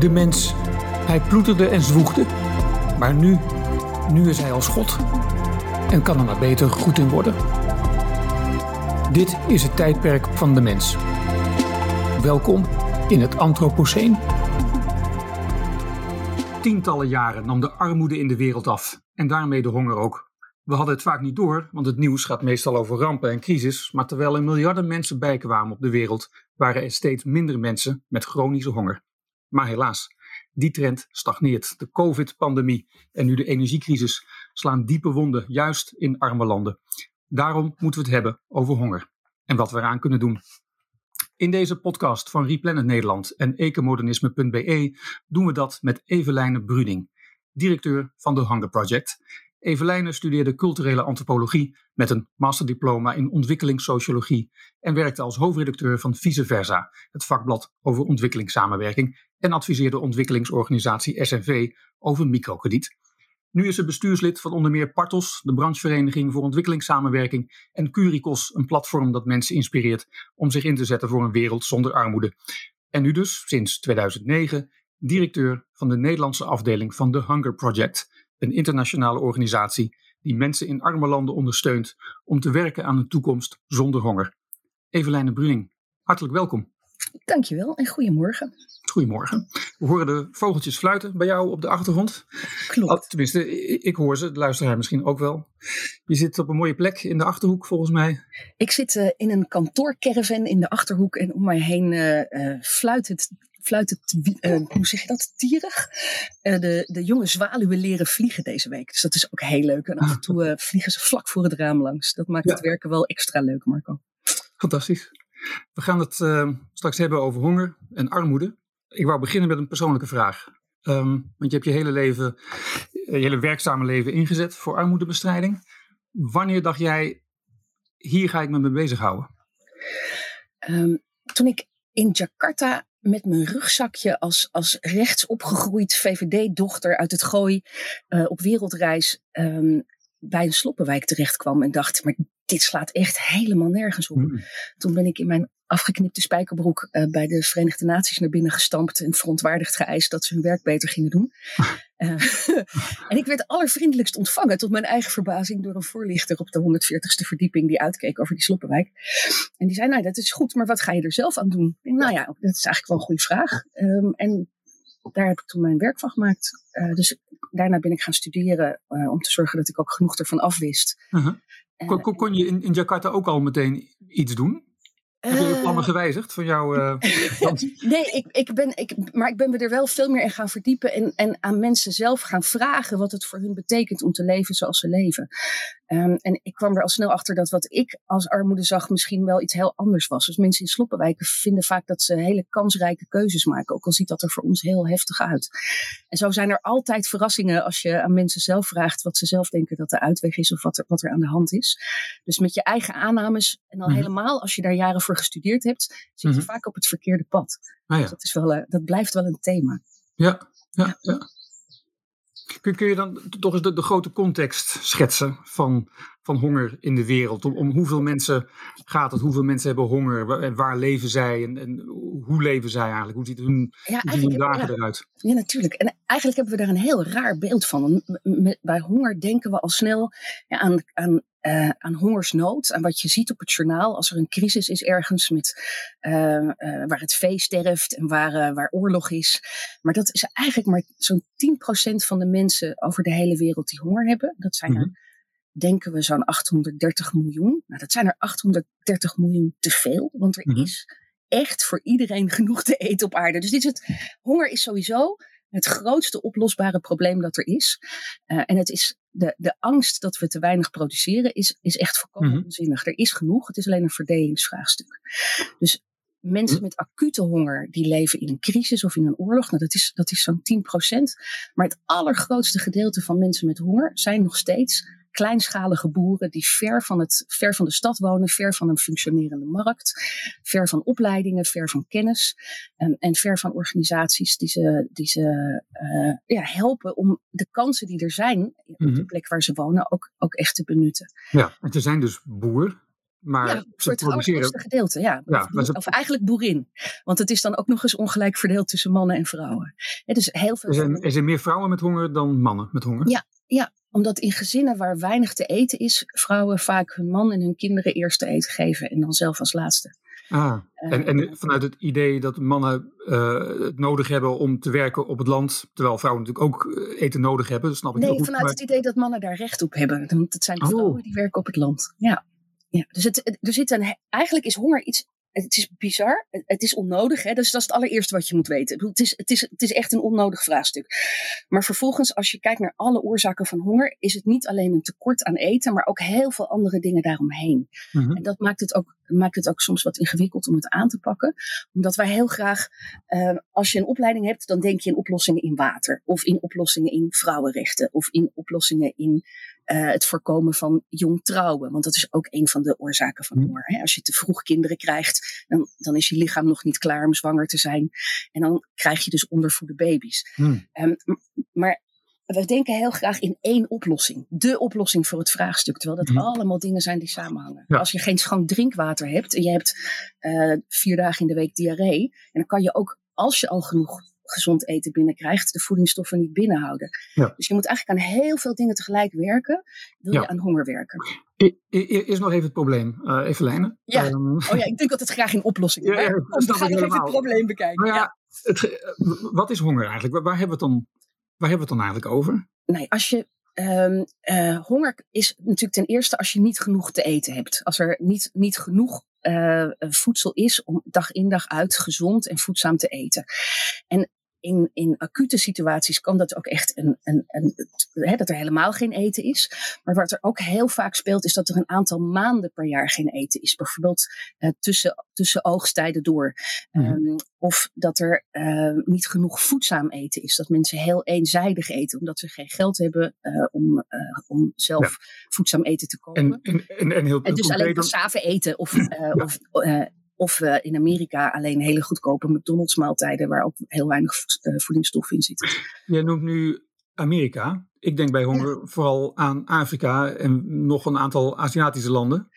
De mens, hij ploeterde en zwoegde. Maar nu, nu is hij als God. En kan er maar beter goed in worden. Dit is het tijdperk van de mens. Welkom in het Anthropoceen. Tientallen jaren nam de armoede in de wereld af en daarmee de honger ook. We hadden het vaak niet door, want het nieuws gaat meestal over rampen en crisis. Maar terwijl er miljarden mensen bijkwamen op de wereld, waren er steeds minder mensen met chronische honger. Maar helaas, die trend stagneert. De COVID-pandemie en nu de energiecrisis slaan diepe wonden, juist in arme landen. Daarom moeten we het hebben over honger en wat we eraan kunnen doen. In deze podcast van Replanet Nederland en ecomodernisme.be doen we dat met Evelijne Bruding, directeur van The Hunger Project. Evelijne studeerde culturele antropologie met een masterdiploma in ontwikkelingssociologie en werkte als hoofdredacteur van Vice Versa, het vakblad over ontwikkelingssamenwerking, en adviseerde ontwikkelingsorganisatie SNV over microkrediet. Nu is ze bestuurslid van onder meer Partos, de branchevereniging voor ontwikkelingssamenwerking, en Curicos, een platform dat mensen inspireert om zich in te zetten voor een wereld zonder armoede. En nu dus, sinds 2009, directeur van de Nederlandse afdeling van The Hunger Project, een internationale organisatie die mensen in arme landen ondersteunt om te werken aan een toekomst zonder honger. Evelijne Bruning, hartelijk welkom. Dankjewel en goedemorgen. Goedemorgen. We horen de vogeltjes fluiten bij jou op de achtergrond. Klopt. Tenminste, ik hoor ze, de luisteraar misschien ook wel. Je zit op een mooie plek in de achterhoek, volgens mij. Ik zit uh, in een kantoorcaravan in de achterhoek en om mij heen uh, uh, fluit het fluit het, uh, hoe zeg je dat, tierig. Uh, de, de jonge zwaluwen leren vliegen deze week. Dus dat is ook heel leuk. En af en toe uh, vliegen ze vlak voor het raam langs. Dat maakt ja. het werken wel extra leuk, Marco. Fantastisch. We gaan het straks hebben over honger en armoede. Ik wou beginnen met een persoonlijke vraag. Um, want je hebt je hele leven, je hele werkzame leven ingezet voor armoedebestrijding. Wanneer dacht jij, hier ga ik me mee bezighouden? Um, toen ik in Jakarta met mijn rugzakje als, als rechts opgegroeid VVD-dochter uit het gooi uh, op wereldreis um, bij een sloppenwijk terecht kwam en dacht, maar dit slaat echt helemaal nergens op. Mm. Toen ben ik in mijn afgeknipte spijkerbroek uh, bij de Verenigde Naties naar binnen gestampt en verontwaardigd geëist dat ze hun werk beter gingen doen. uh, en ik werd allervriendelijkst ontvangen, tot mijn eigen verbazing, door een voorlichter op de 140ste verdieping die uitkeek over die sloppenwijk. En die zei, nou dat is goed, maar wat ga je er zelf aan doen? En, nou ja, dat is eigenlijk wel een goede vraag. Um, en daar heb ik toen mijn werk van gemaakt. Uh, dus daarna ben ik gaan studeren uh, om te zorgen dat ik ook genoeg ervan afwist. Uh -huh. kon, kon, kon, je in, in Jakarta ook al meteen iets doen? Heb je je plannen gewijzigd van jouw uh, Nee, ik, ik ben, ik, maar ik ben me er wel veel meer in gaan verdiepen en, en aan mensen zelf gaan vragen wat het voor hun betekent om te leven zoals ze leven. Um, en ik kwam er al snel achter dat wat ik als armoede zag misschien wel iets heel anders was. Dus mensen in sloppenwijken vinden vaak dat ze hele kansrijke keuzes maken, ook al ziet dat er voor ons heel heftig uit. En zo zijn er altijd verrassingen als je aan mensen zelf vraagt wat ze zelf denken dat de uitweg is of wat er, wat er aan de hand is. Dus met je eigen aannames en dan mm -hmm. helemaal als je daar jaren voor gestudeerd hebt, zit je mm -hmm. vaak op het verkeerde pad. Ah, ja. dus dat, is wel, uh, dat blijft wel een thema. Ja, ja, ja. Kun, kun je dan toch eens de, de, grote context schetsen van, van honger in de wereld? Om, om, hoeveel mensen gaat het? Hoeveel mensen hebben honger? Waar, waar leven zij? En, en, hoe leven zij eigenlijk? Hoe ziet hun, ja, hoe zien hun dagen ja, eruit? Ja, natuurlijk. En eigenlijk hebben we daar een heel raar beeld van. Bij honger denken we al snel aan, aan uh, aan hongersnood, aan wat je ziet op het journaal als er een crisis is ergens met, uh, uh, waar het vee sterft en waar, waar oorlog is. Maar dat is eigenlijk maar zo'n 10% van de mensen over de hele wereld die honger hebben. Dat zijn er, mm -hmm. denken we, zo'n 830 miljoen. Nou, dat zijn er 830 miljoen te veel, want er -hmm. is echt voor iedereen genoeg te eten op aarde. Dus dit is het, honger is sowieso het grootste oplosbare probleem dat er is. Uh, en het is de, de angst dat we te weinig produceren, is, is echt volkomen mm -hmm. onzinnig. Er is genoeg, het is alleen een verdelingsvraagstuk. Dus mensen met acute honger, die leven in een crisis of in een oorlog, nou dat is, dat is zo'n 10%. Maar het allergrootste gedeelte van mensen met honger zijn nog steeds kleinschalige boeren die ver van, het, ver van de stad wonen, ver van een functionerende markt, ver van opleidingen, ver van kennis en, en ver van organisaties die ze, die ze uh, ja, helpen om de kansen die er zijn op mm -hmm. de plek waar ze wonen ook, ook echt te benutten. Ja, en ze zijn dus boer. maar ja, ze voor het produceren. gedeelte, ja. Ja, of, maar ze- of eigenlijk boerin. Want het is dan ook nog eens ongelijk verdeeld tussen mannen en vrouwen. Hè, dus heel veel Er zijn, er zijn meer vrouwen met honger dan mannen met honger. Ja. Ja, omdat in gezinnen waar weinig te eten is, vrouwen vaak hun man en hun kinderen eerst te eten geven en dan zelf als laatste. Ah, en, Eh, en vanuit het idee dat mannen eh, het nodig hebben om te werken op het land, terwijl vrouwen natuurlijk ook eh, eten nodig hebben, snap ik Nee, goed. vanuit maar- het idee dat mannen daar recht op hebben. Want het zijn de Oh. vrouwen die werken op het land. Ja. ja. Dus het- er zit een, eigenlijk is honger iets. Het is bizar, het, is onnodig. Hè? Dus dat is het allereerste wat je moet weten. Het is, het, is, het is echt een onnodig vraagstuk. Maar vervolgens, als je kijkt naar alle oorzaken van honger, is het niet alleen een tekort aan eten, maar ook heel veel andere dingen daaromheen. Mhm. En dat maakt het, ook, maakt het ook soms wat ingewikkeld om het aan te pakken. Omdat wij heel graag, eh, als je een opleiding hebt, dan denk je in oplossingen in water. Of in oplossingen in vrouwenrechten. Of in oplossingen in eh, het voorkomen van jong trouwen. Want dat is ook een van de oorzaken van Hm. honger. Hè? Als je te vroeg kinderen krijgt, dan, dan is je lichaam nog niet klaar om zwanger te zijn. En dan krijg je dus ondervoede baby's. Hm. Ehm, maar we denken heel graag in één oplossing. De oplossing voor het vraagstuk. Terwijl dat Mhm. allemaal dingen zijn die samenhangen. Ja. Als je geen schoon drinkwater hebt en je hebt eh, vier dagen in de week diarree. En dan kan je ook, als je al genoeg gezond eten binnenkrijgt, de voedingsstoffen niet binnenhouden. Ja. Dus je moet eigenlijk aan heel veel dingen tegelijk werken. Wil Ja. je aan honger werken? I- i- Eerst nog even het probleem, eh Eveline. Ja. Ehm, Oh ja, ik denk dat het graag in oplossingen. Ja, ja, dat kom, we gaan even het probleem bekijken. nou ja, Ja. het, eh, wat is honger eigenlijk? Waar, waar hebben we het dan, waar hebben we het dan eigenlijk over? Nee, als je. ehm, eh, honger is natuurlijk ten eerste als je niet genoeg te eten hebt. Als er niet, niet genoeg eh, voedsel is om dag in dag uit gezond en voedzaam te eten. En in, in acute situaties kan dat ook echt een, een, een, hè, dat er helemaal geen eten is. Maar wat er ook heel vaak speelt, is dat er een aantal maanden per jaar geen eten is. Bijvoorbeeld eh, tussen, tussen oogstijden door. Mhm. Ehm, of dat er eh, niet genoeg voedzaam eten is. Dat mensen heel eenzijdig eten, omdat ze geen geld hebben eh, om, om zelf voedzaam eten te kopen. En, en, en, en heel dus alleen cassave eten of, eh, of, of eh, in Amerika alleen hele goedkope McDonald's maaltijden waar ook heel weinig eh, voedingsstoffen in zitten. Jij noemt nu Amerika. Ik denk bij honger vooral aan Afrika en nog een aantal Aziatische landen.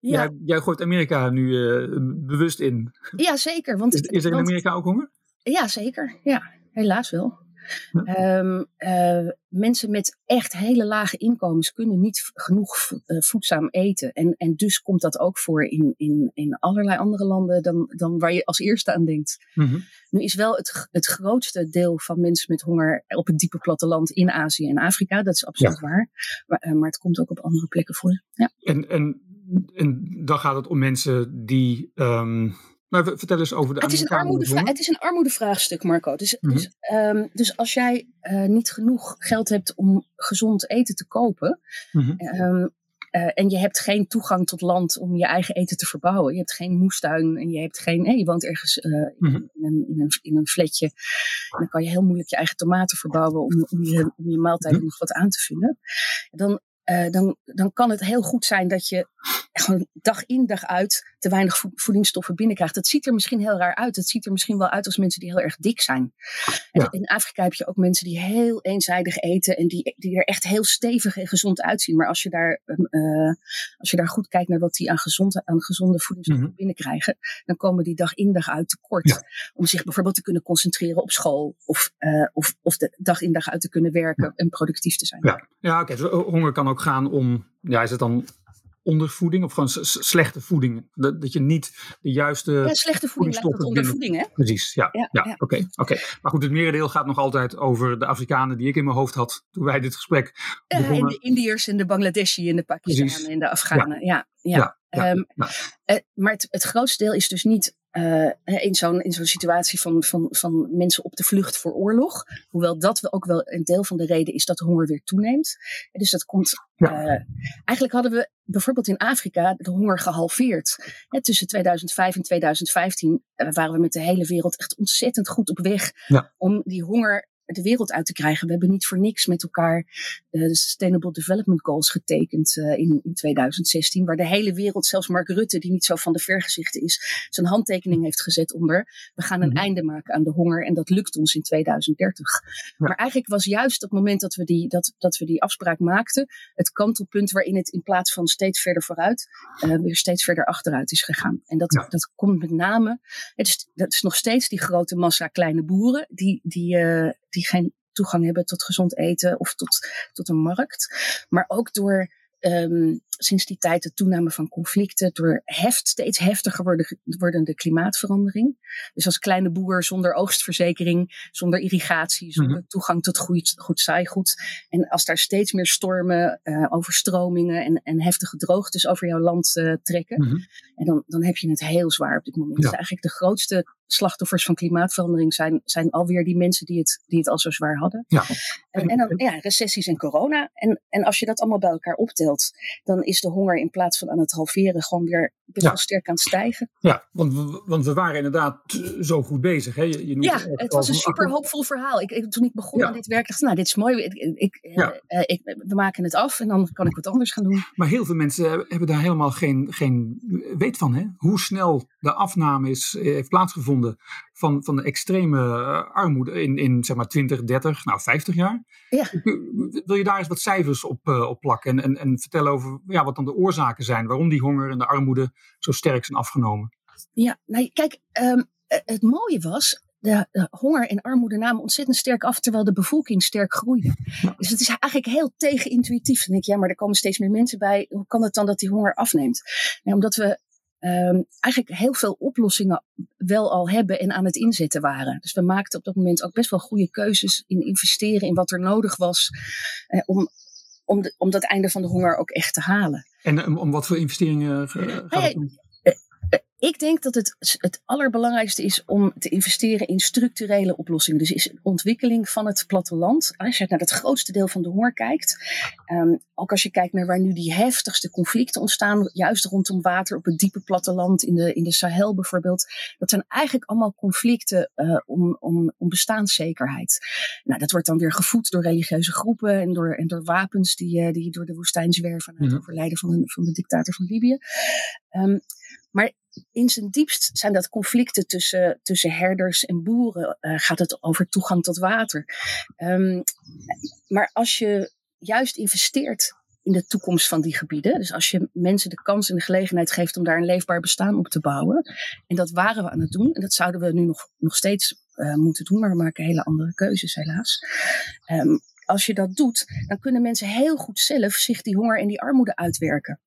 Ja, Jij, jij gooit Amerika nu eh, bewust in. ja zeker. Want, Is, is er in want- Amerika ook honger? Ja, zeker. Ja, helaas wel. Ehm, eh, mensen met echt hele lage inkomens kunnen niet genoeg vo- eh, voedzaam eten. En, en dus komt dat ook voor in, in, in allerlei andere landen dan, dan waar je als eerste aan denkt. Mhm. Nu is wel het, het grootste deel van mensen met honger op het diepe platteland in Azië en Afrika. Dat is absoluut waar. Maar, eh, maar het komt ook op andere plekken voor. Ja. En, en, en dan gaat het om mensen die. ehm maar vertel eens over de Het is, een armoedevra- het is een armoedevraagstuk, Marco. Dus, Mhm. dus, ehm, dus als jij eh, niet genoeg geld hebt om gezond eten te kopen. Mhm. ehm, eh, en je hebt geen toegang tot land om je eigen eten te verbouwen. Je hebt geen moestuin en je, hebt geen, je woont ergens eh, in, Mhm. in, een, in, een, in een flatje. En dan kan je heel moeilijk je eigen tomaten verbouwen om, om, je, om je maaltijden nog wat aan te vullen. Dan, eh, dan, dan kan het heel goed zijn dat je gewoon dag in dag uit te weinig vo- voedingsstoffen binnenkrijgt. Het ziet er misschien heel raar uit. Het ziet er misschien wel uit als mensen die heel erg dik zijn. Ja. In Afrika heb je ook mensen die heel eenzijdig eten en die, die er echt heel stevig en gezond uitzien. Maar als je daar, um, eh, als je daar goed kijkt naar wat die aan, gezond, aan gezonde voedingsstoffen Mhm. binnenkrijgen, dan komen die dag in dag uit tekort. Ja. Om zich bijvoorbeeld te kunnen concentreren op school of, eh, of, of de dag in dag uit te kunnen werken en productief te zijn. Ja, ja oké. dus honger kan ook gaan om. Ja, is het dan ondervoeding of gewoon slechte voeding? Dat, dat je niet de juiste. Ja, slechte voeding lijkt dat voedingsstoffen onder binnen- voeding, hè? Precies, ja. Ja, ja, ja. Oké, oké. Maar goed, het merendeel gaat nog altijd over de Afrikanen die ik in mijn hoofd had toen wij dit gesprek Eh, en begonnen. de Indiërs en de Bangladeshi en de Pakistanen en de Afghanen. Ja, ja. Ehm, eh, maar het, het grootste deel is dus niet eh, in zo'n in zo'n situatie van, van, van mensen op de vlucht voor oorlog. Hoewel dat ook wel een deel van de reden is dat de honger weer toeneemt. Eh, Dus dat komt. Ja. eh, eigenlijk hadden we bijvoorbeeld in Afrika de honger gehalveerd. Eh, tussen 2005 en 2015 eh, waren we met de hele wereld echt ontzettend goed op weg Ja. om die honger de wereld uit te krijgen. We hebben niet voor niks met elkaar de Sustainable Development Goals getekend in, in 2016, waar de hele wereld, zelfs Mark Rutte, die niet zo van de vergezichten is, zijn handtekening heeft gezet onder. We gaan een mhm. einde maken aan de honger en dat lukt ons in 2030. Maar eigenlijk was juist het moment dat we die, dat, dat we die afspraak maakten, het kantelpunt waarin het in plaats van steeds verder vooruit, weer steeds verder achteruit is gegaan. En dat, dat komt met name, het is, dat is nog steeds die grote massa kleine boeren die, die, uh, die geen toegang hebben tot gezond eten of tot, tot een markt. Maar ook door um, sinds die tijd de toename van conflicten door heft, steeds heftiger worden, wordende klimaatverandering. Dus als kleine boer zonder oogstverzekering, zonder irrigatie, zonder mhm. toegang tot goed, goed zaaigoed. En als daar steeds meer stormen, uh, overstromingen en, en heftige droogtes over jouw land uh, trekken. Mhm. En dan, dan heb je het heel zwaar op dit moment. Ja. Dus eigenlijk de grootste slachtoffers van klimaatverandering zijn, zijn alweer die mensen die het, die het al zo zwaar hadden. Ja. En, en dan ja, recessies en corona. En, en als je dat allemaal bij elkaar optelt, dan is de honger in plaats van aan het halveren gewoon weer best wel sterk aan het stijgen. Ja, want we, want we waren inderdaad zo goed bezig. Hè? Je, je ja, het was een super hoopvol verhaal. Ik, toen ik begon aan dit werk, dacht ik, nou, dit is mooi. Ik, ik, ja. uh, ik, we maken het af en dan kan ik wat anders gaan doen. Maar heel veel mensen hebben daar helemaal geen, geen weet van. Hè? Hoe snel de afname is, eh, heeft plaatsgevonden van, van de extreme eh, armoede in, in zeg maar 20, 30, nou 50 jaar. Ja. Wil je daar eens wat cijfers op, uh, op plakken en, en, en vertellen over ja, wat dan de oorzaken zijn, waarom die honger en de armoede zo sterk zijn afgenomen? Ja, nou kijk, um, het mooie was, de, de, honger en armoede namen ontzettend sterk af, terwijl de bevolking sterk groeide. Dus het is eigenlijk heel tegenintuïtief. Dan denk je, ja, maar er komen steeds meer mensen bij. Hoe kan het dan dat die honger afneemt? Nou, omdat we um, eigenlijk heel veel oplossingen wel al hebben en aan het inzetten waren. Dus we maakten op dat moment ook best wel goede keuzes in investeren in wat er nodig was eh, om, om, de, om dat einde van de honger ook echt te halen. En om, om wat voor investeringen gaat het doen? Ik denk dat het het allerbelangrijkste is om te investeren in structurele oplossingen. Dus is ontwikkeling van het platteland. Als je naar het grootste deel van de honger kijkt, um, ook als je kijkt naar waar nu die heftigste conflicten ontstaan, juist rondom water op het diepe platteland, in de, in de Sahel bijvoorbeeld, dat zijn eigenlijk allemaal conflicten uh, om, om, om bestaanszekerheid. Nou, dat wordt dan weer gevoed door religieuze groepen en door, en door wapens die, uh, die door de woestijn zwerven na het mhm. overlijden van de, van de dictator van Libië. Um, maar in zijn diepst zijn dat conflicten tussen, tussen herders en boeren. Uh, gaat het over toegang tot water. Um, maar als je juist investeert in de toekomst van die gebieden. Dus als je mensen de kans en de gelegenheid geeft om daar een leefbaar bestaan op te bouwen. En dat waren we aan het doen. En dat zouden we nu nog, nog steeds uh, moeten doen. Maar we maken hele andere keuzes helaas. Um, als je dat doet, dan kunnen mensen heel goed zelf zich die honger en die armoede uitwerken.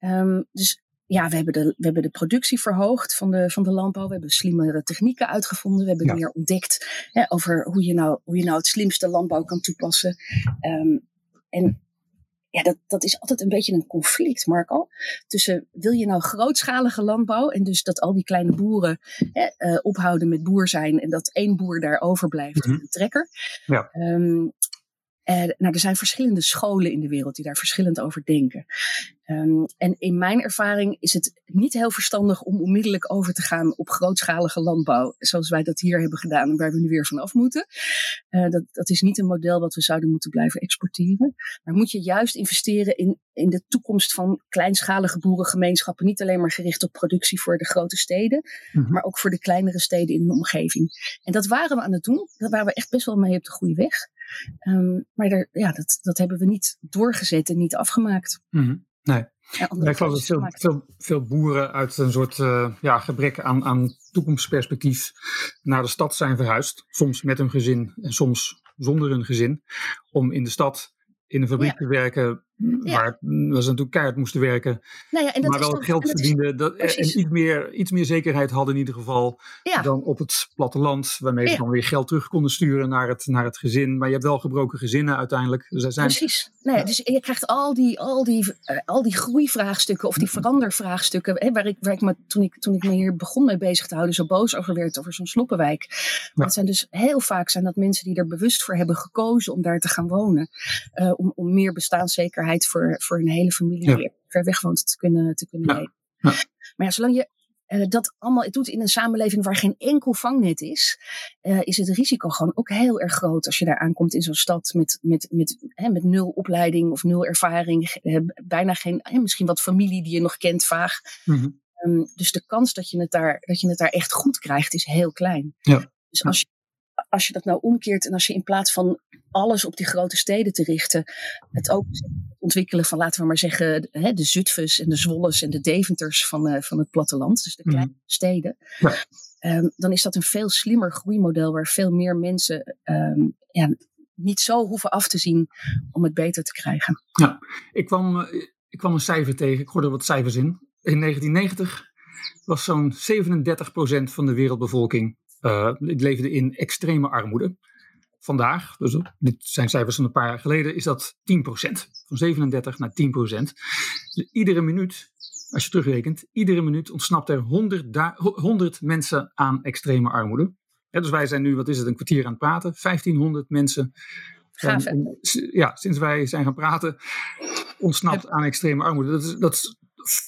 Um, dus ja, we hebben, de, we hebben de productie verhoogd van de, van de landbouw. We hebben slimmere technieken uitgevonden. We hebben ja. meer ontdekt hè, over hoe je, nou, hoe je nou het slimste landbouw kan toepassen. Um, en ja, dat, dat is altijd een beetje een conflict, Marco. Tussen wil je nou grootschalige landbouw en dus dat al die kleine boeren hè, uh, ophouden met boer zijn en dat één boer daar overblijft, mm -hmm. een trekker. Ja. Um, uh, nou, er zijn verschillende scholen in de wereld die daar verschillend over denken. Um, en in mijn ervaring is het niet heel verstandig om onmiddellijk over te gaan op grootschalige landbouw, zoals wij dat hier hebben gedaan en waar we nu weer vanaf moeten. Uh, dat, dat is niet een model wat we zouden moeten blijven exporteren. Maar moet je juist investeren in, in de toekomst van kleinschalige boerengemeenschappen, niet alleen maar gericht op productie voor de grote steden, mm -hmm. maar ook voor de kleinere steden in de omgeving. En dat waren we aan het doen. Daar waren we echt best wel mee op de goede weg. Um, maar daar, ja, dat, dat hebben we niet doorgezet en niet afgemaakt. Mm -hmm. Nee. Ja, ik geloof dat veel, veel, veel, boeren uit een soort uh, ja, gebrek aan, aan toekomstperspectief naar de stad zijn verhuisd. Soms met hun gezin en soms zonder hun gezin. Om in de stad in een fabriek ja. te werken ja. waar ze natuurlijk keihard moesten werken. Nou ja, en dat maar wel geld verdienden. Dat, en iets meer, iets meer zekerheid hadden in ieder geval ja. dan op het platteland. Waarmee ze dan weer geld terug konden sturen naar het, naar het gezin. Maar je hebt wel gebroken gezinnen uiteindelijk. Dus zijn, Precies. Nee, dus je krijgt al die, al die, uh, al die groeivraagstukken of die verandervraagstukken. Hè, waar ik, waar ik me, toen, ik, toen ik me hier begon mee bezig te houden, zo boos over werd over zo'n sloppenwijk. Maar het zijn dus heel vaak zijn dat mensen die er bewust voor hebben gekozen om daar te gaan wonen. Uh, om, om meer bestaanszekerheid voor, voor een hele familie die ver weg woont te kunnen, te kunnen ja. leven. Ja. Maar ja, zolang je dat allemaal doet in een samenleving waar geen enkel vangnet is, is het risico gewoon ook heel erg groot als je daar aankomt in zo'n stad met, met, met, hè, met nul opleiding of nul ervaring, bijna geen, hè, misschien wat familie die je nog kent vaag. Mhm. Ehm, dus de kans dat je, het daar, dat je het daar echt goed krijgt is heel klein. Ja. Dus als je, als je dat nou omkeert en als je in plaats van alles op die grote steden te richten, het ook ontwikkelen van, laten we maar zeggen, hè, de Zutphens en de Zwolles en de Deventers van, uh, van het platteland, dus de kleine mhm. steden, ja. Ehm, dan is dat een veel slimmer groeimodel waar veel meer mensen ehm, ja, niet zo hoeven af te zien om het beter te krijgen. Ja, ik kwam, eh, ik kwam een cijfer tegen, ik hoorde wat cijfers in. In 1990 was zo'n 37% van de wereldbevolking uh, leefde in extreme armoede. Vandaag, dus dit zijn cijfers van een paar jaar geleden, is dat 10%. Van 37 naar 10%. Dus iedere minuut, als je terugrekent, iedere minuut ontsnapt er 100, 100 mensen aan extreme armoede. dus wij zijn nu, wat is het, een kwartier aan het praten. 1500 mensen. ja, sinds wij zijn gaan praten, ontsnapt aan extreme armoede. Dat is, dat is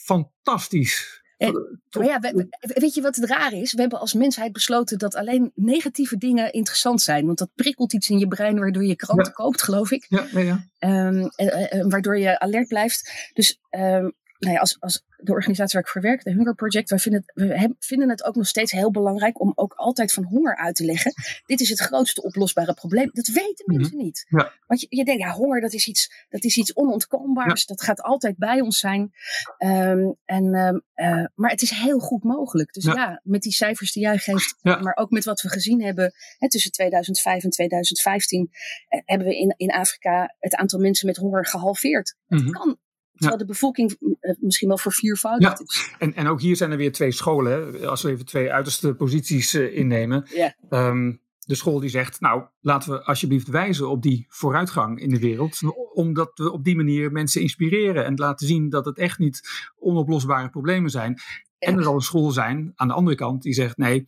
fantastisch. En, ja, weet je wat het raar is? We hebben als mensheid besloten dat alleen negatieve dingen interessant zijn. Want dat prikkelt iets in je brein waardoor je kranten koopt, geloof ik. Ja, ja, ja. Um, en, waardoor je alert blijft. Dus um, nou ja, als, als de organisatie waar ik voor werk, de Hunger Project, wij vinden, het, we vinden het ook nog steeds heel belangrijk om ook altijd van honger uit te leggen. Dit is het grootste oplosbare probleem. Dat weten mhm. mensen niet. Ja. Want je, je denkt, ja, honger dat is iets, dat is iets onontkoombaars. Dat gaat altijd bij ons zijn. Um, en, um, uh, maar het is heel goed mogelijk. Dus ja, met die cijfers die jij geeft, maar ook met wat we gezien hebben hè, tussen 2005 en 2015, eh, hebben we in, in Afrika het aantal mensen met honger gehalveerd. Het mhm. kan Terwijl de bevolking eh, misschien wel verviervoudigd ja. is. En, en ook hier zijn er weer twee scholen. Hè? Als we even twee uiterste posities uh, innemen. Ja. Um, de school die zegt, nou laten we alsjeblieft wijzen op die vooruitgang in de wereld. Omdat we op die manier mensen inspireren en laten zien dat het echt niet onoplosbare problemen zijn. En er zal een school zijn aan de andere kant die zegt, nee,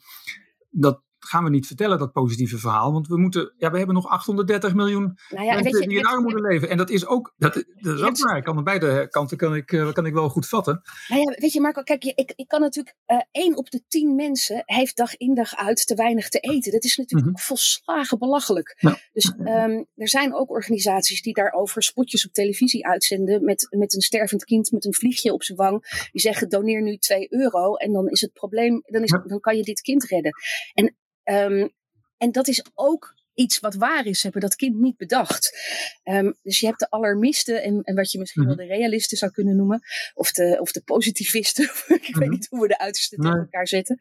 dat, gaan we niet vertellen, dat positieve verhaal. Want we moeten, ja, we hebben nog 830 miljoen nou ja, mensen je, die in armoede leven. En dat is ook, dat, dat is ook waar. Ik kan aan beide kanten kan ik, uh, kan ik wel goed vatten. Nou ja, weet je Marco, kijk, ik, ik kan natuurlijk, uh, één op de tien mensen heeft dag in dag uit te weinig te eten. Dat is natuurlijk mm volslagen belachelijk. Dus um, er zijn ook organisaties die daarover spotjes op televisie uitzenden met, met een stervend kind met een vliegje op zijn wang. Die zeggen doneer nu 2 euro en dan is het probleem, dan, is, dan kan je dit kind redden. En Um, en dat is ook iets wat waar is, hebben dat kind niet bedacht. Um, dus je hebt de alarmisten en, en wat je misschien wel mhm. de realisten zou kunnen noemen, of de, of de positivisten, ik weet mhm. niet hoe we de uiterste tegen elkaar zetten.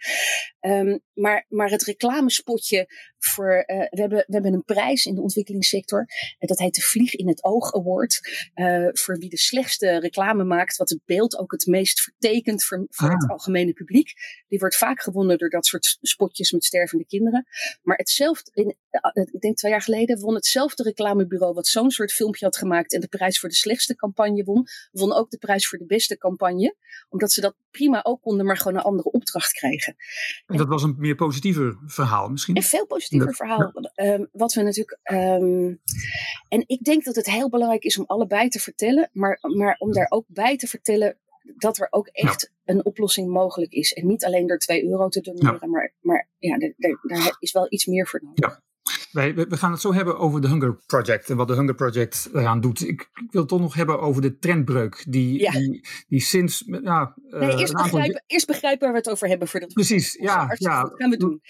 Um, maar, maar het reclamespotje voor, uh, we, hebben, we hebben een prijs in de ontwikkelingssector, en dat heet de Vlieg in het Oog Award, uh, voor wie de slechtste reclame maakt, wat het beeld ook het meest vertekent voor, voor het ah. algemene publiek. Die wordt vaak gewonnen door dat soort spotjes met stervende kinderen. Maar hetzelfde, in, ik denk twee jaar geleden, won hetzelfde reclamebureau wat zo'n soort filmpje had gemaakt en de prijs voor de slechtste campagne won, won ook de prijs voor de beste campagne. Omdat ze dat prima ook konden, maar gewoon een andere opdracht kregen. En dat was een meer positiever verhaal misschien? Een veel positiever verhaal. Ehm, wat we natuurlijk. Um, en ik denk dat het heel belangrijk is om allebei te vertellen, maar, maar om daar ook bij te vertellen dat er ook echt een oplossing mogelijk is. En niet alleen door 2 euro te doneren, maar, maar ja, daar is wel iets meer voor nodig. Ja. Wij, we gaan het zo hebben over de Hunger Project en wat de Hunger Project eraan doet. Ik, ik wil het toch nog hebben over de trendbreuk die, die, die sinds. Ja, nee, eerst, begrijpen, eerst begrijpen waar we het over hebben voordat we. Precies, ja. ja dat gaan we doen.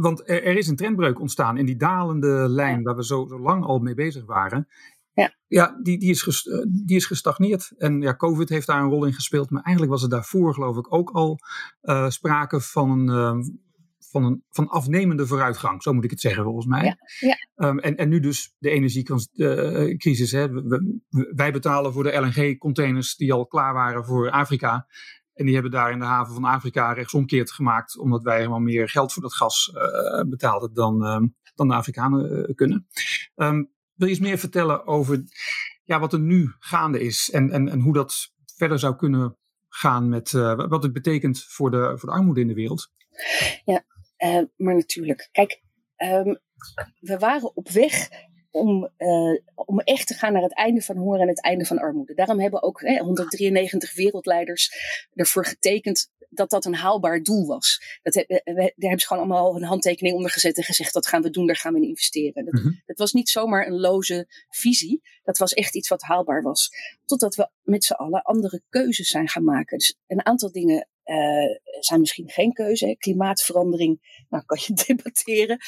Want er, er, is een trendbreuk ontstaan in die dalende lijn waar we zo, zo lang al mee bezig waren. Ja, ja die, die, is die is gestagneerd. En ja, COVID heeft daar een rol in gespeeld. Maar eigenlijk was er daarvoor, geloof ik, ook al uh, sprake van een van, een, van afnemende vooruitgang, zo moet ik het zeggen volgens mij. Ja, ja. Um, en, en nu dus de energiecrisis. Hè. We, wij betalen voor de LNG-containers die al klaar waren voor Afrika. En die hebben daar in de haven van Afrika rechtsomkeerd gemaakt, omdat wij helemaal meer geld voor dat gas uh, betaalden dan, uh, dan de Afrikanen uh, kunnen. Um, wil je eens meer vertellen over ja, wat er nu gaande is en, en, en hoe dat verder zou kunnen gaan met wat het betekent voor de, voor de armoede in de wereld? Ja, uh, maar natuurlijk, kijk, um, we waren op weg om, uh, om echt te gaan naar het einde van honger en het einde van armoede. Daarom hebben ook hè, 193 wereldleiders ervoor getekend dat dat een haalbaar doel was. Dat, daar hebben ze gewoon allemaal een handtekening onder gezet en gezegd dat gaan we doen, daar gaan we in investeren. Dat, mm dat was niet zomaar een loze visie, dat was echt iets wat haalbaar was. Totdat we met z'n allen andere keuzes zijn gaan maken. Dus een aantal dingen uh, zijn misschien geen keuze. Klimaatverandering, nou kan je debatteren.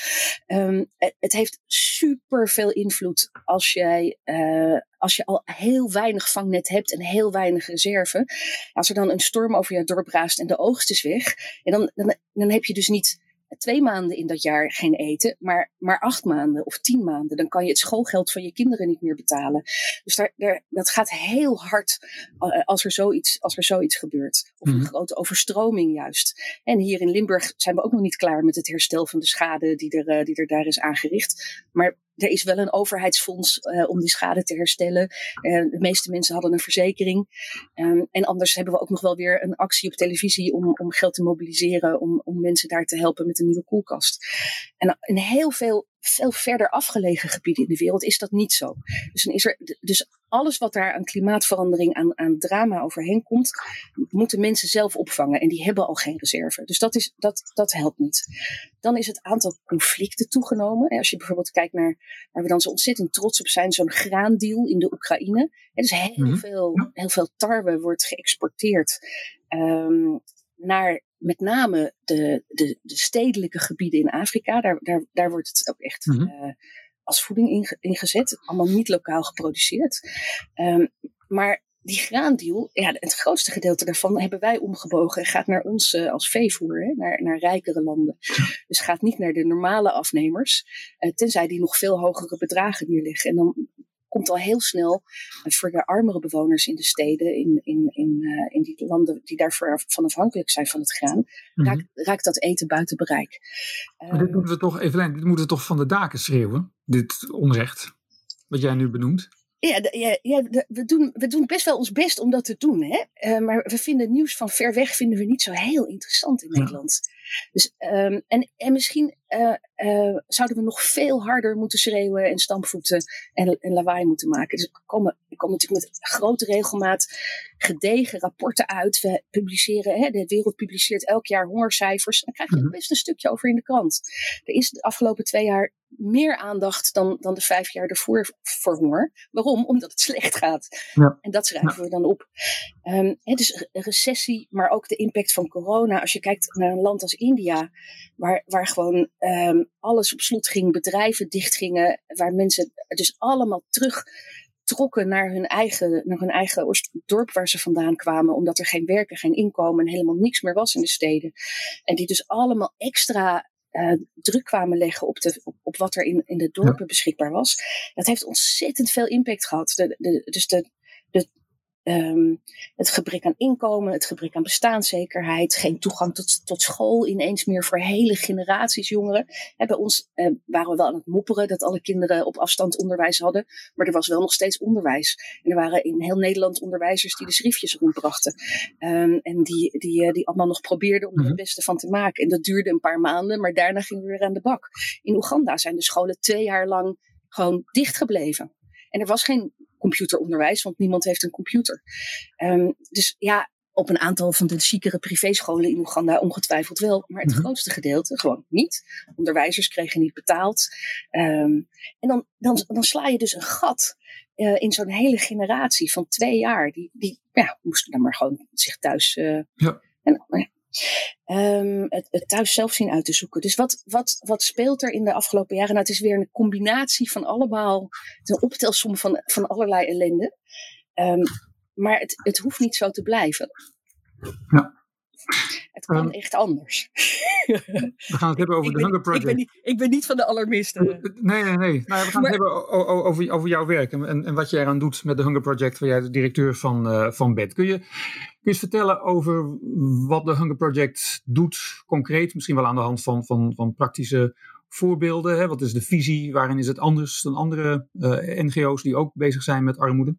Um, het heeft super veel invloed als jij, uh, als je al heel weinig vangnet hebt en heel weinig reserve. Als er dan een storm over je dorp raast en de oogst is weg, en dan, dan, dan heb je dus niet twee maanden in dat jaar geen eten, maar, maar acht maanden of tien maanden. Dan kan je het schoolgeld van je kinderen niet meer betalen. Dus daar, daar, dat gaat heel hard uh, als, er zoiets, als er zoiets gebeurt. Of een mm -hmm. grote overstroming juist. En hier in Limburg zijn we ook nog niet klaar met het herstel van de schade die er, uh, die er daar is aangericht. Maar er is wel een overheidsfonds uh, om die schade te herstellen. Uh, de meeste mensen hadden een verzekering. Um, en anders hebben we ook nog wel weer een actie op televisie om, om geld te mobiliseren. Om, om mensen daar te helpen met een nieuwe koelkast. En in heel veel veel verder afgelegen gebieden in de wereld is dat niet zo. Dus, dan is er, dus alles wat daar aan klimaatverandering, aan, aan drama overheen komt, moeten mensen zelf opvangen. En die hebben al geen reserve. Dus dat, is, dat, dat helpt niet. Dan is het aantal conflicten toegenomen. Als je bijvoorbeeld kijkt naar waar we dan zo ontzettend trots op zijn, zo'n graandeal in de Oekraïne. Dus heel, mm -hmm. veel, heel veel tarwe wordt geëxporteerd. Um, naar met name de, de, de, stedelijke gebieden in Afrika. Daar, daar, daar wordt het ook echt mm -hmm. uh, als voeding ingezet. Allemaal niet lokaal geproduceerd. Um, maar die graandeal, ja, het grootste gedeelte daarvan hebben wij omgebogen. Gaat naar ons uh, als veevoer, hè, naar, naar rijkere landen. Dus gaat niet naar de normale afnemers. Uh, tenzij die nog veel hogere bedragen neerleggen. En dan komt al heel snel voor de armere bewoners in de steden, in, in, in, uh, in die landen die daarvoor van afhankelijk zijn van het graan, mm -hmm. raakt, raakt, dat eten buiten bereik. Maar dit moeten we toch, Evelijn, dit moeten we toch van de daken schreeuwen, dit onrecht, wat jij nu benoemt? Ja, ja, ja we, doen, we doen best wel ons best om dat te doen. Hè? Uh, maar we vinden nieuws van ver weg vinden we niet zo heel interessant in. Nederland. Dus, um, en, en misschien uh, uh, zouden we nog veel harder moeten schreeuwen en stampvoeten en, en lawaai moeten maken. Dus er komen, er komen natuurlijk met grote regelmaat gedegen rapporten uit. We publiceren, hè, de wereld publiceert elk jaar hongercijfers. Dan krijg je er best een stukje over in de krant. Er is de afgelopen twee jaar meer aandacht dan, dan de vijf jaar ervoor voor honger. Waarom? Omdat het slecht gaat. Ja. En dat schrijven ja. we dan op. Um, hè, dus recessie, maar ook de impact van corona. Als je kijkt naar een land als India, waar, waar gewoon um, alles op slot ging, bedrijven dichtgingen, waar mensen dus allemaal terug trokken naar hun eigen, naar hun eigen dorp waar ze vandaan kwamen, omdat er geen werken, geen inkomen en helemaal niks meer was in de steden. En die dus allemaal extra uh, druk kwamen leggen op, de, op, op, wat er in, in de dorpen beschikbaar was. Dat heeft ontzettend veel impact gehad. De, de, dus de, de, Um, het gebrek aan inkomen, het gebrek aan bestaanszekerheid, geen toegang tot, tot school ineens meer voor hele generaties jongeren. He, bij ons uh, waren we wel aan het mopperen dat alle kinderen op afstand onderwijs hadden, maar er was wel nog steeds onderwijs. En er waren in heel Nederland onderwijzers die de schriftjes rondbrachten um, en die, die, uh, die allemaal nog probeerden om er het beste van te maken. En dat duurde een paar maanden, maar daarna gingen we weer aan de bak. In Oeganda zijn de scholen twee jaar lang gewoon dicht gebleven. En er was geen computeronderwijs, want niemand heeft een computer. Um, dus ja, op een aantal van de ziekere privéscholen in Oeganda ongetwijfeld wel, maar het mm -hmm. grootste gedeelte gewoon niet. Onderwijzers kregen niet betaald. Um, en dan, dan, dan sla je dus een gat uh, in zo'n hele generatie van twee jaar. Die, die ja, moesten dan maar gewoon zich thuis. Uh, ja. En, ja, um, het, het, thuis zelf zien uit te zoeken. Dus wat, wat, wat speelt er in de afgelopen jaren? Nou, het is weer een combinatie van allemaal, een optelsom van, van allerlei ellende. Um, maar het, het hoeft niet zo te blijven. Ja. Het kan um, echt anders. We gaan het hebben over de Hunger Project. Ik ben, niet, ik ben niet van de alarmisten. Nee, nee, nee. Nou, we gaan maar, het hebben over, over jouw werk en, en, wat je eraan doet met de Hunger Project, waar jij de directeur van, uh, van bent. Kun je, kun je eens vertellen over wat de Hunger Project doet, concreet, misschien wel aan de hand van, van, van praktische voorbeelden? Hè? Wat is de visie? Waarin is het anders dan andere uh, NGO's die ook bezig zijn met armoede?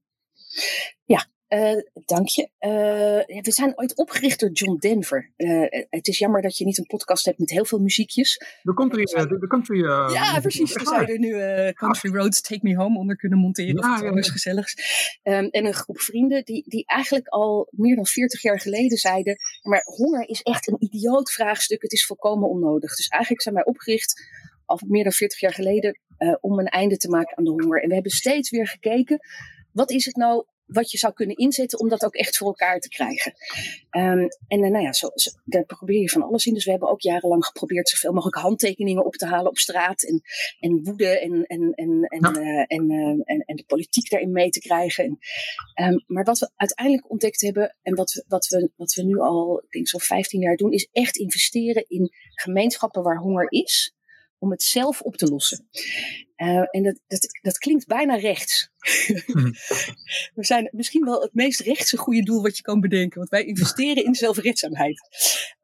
Ja, Uh, dank je. Uh, we zijn ooit opgericht door John Denver. Uh, het is jammer dat je niet een podcast hebt met heel veel muziekjes. De country. De, country ja, precies. We zouden nu Country Roads Take Me Home onder kunnen monteren. Ja, of iets anders gezelligs. Um, en een groep vrienden die, die eigenlijk al meer dan 40 jaar geleden zeiden. Maar honger is echt een idioot vraagstuk. Het is volkomen onnodig. Dus eigenlijk zijn wij opgericht al meer dan 40 jaar geleden om een einde te maken aan de honger. En we hebben steeds weer gekeken. Wat is het nou wat je zou kunnen inzetten om dat ook echt voor elkaar te krijgen. Um, en uh, nou ja, zo, zo, daar probeer je van alles in. Dus we hebben ook jarenlang geprobeerd zoveel mogelijk handtekeningen op te halen op straat. En, en woede en, en, en, en, ja. uh, en, uh, en, en, de politiek daarin mee te krijgen. En, um, maar wat we uiteindelijk ontdekt hebben en wat we, wat we, wat we nu al, ik denk zo'n 15 jaar doen, is echt investeren in gemeenschappen waar honger is om het zelf op te lossen. Uh, en dat, dat, dat klinkt bijna rechts. Mm. We zijn misschien wel het meest rechtse goede doel wat je kan bedenken. Want wij investeren in zelfredzaamheid.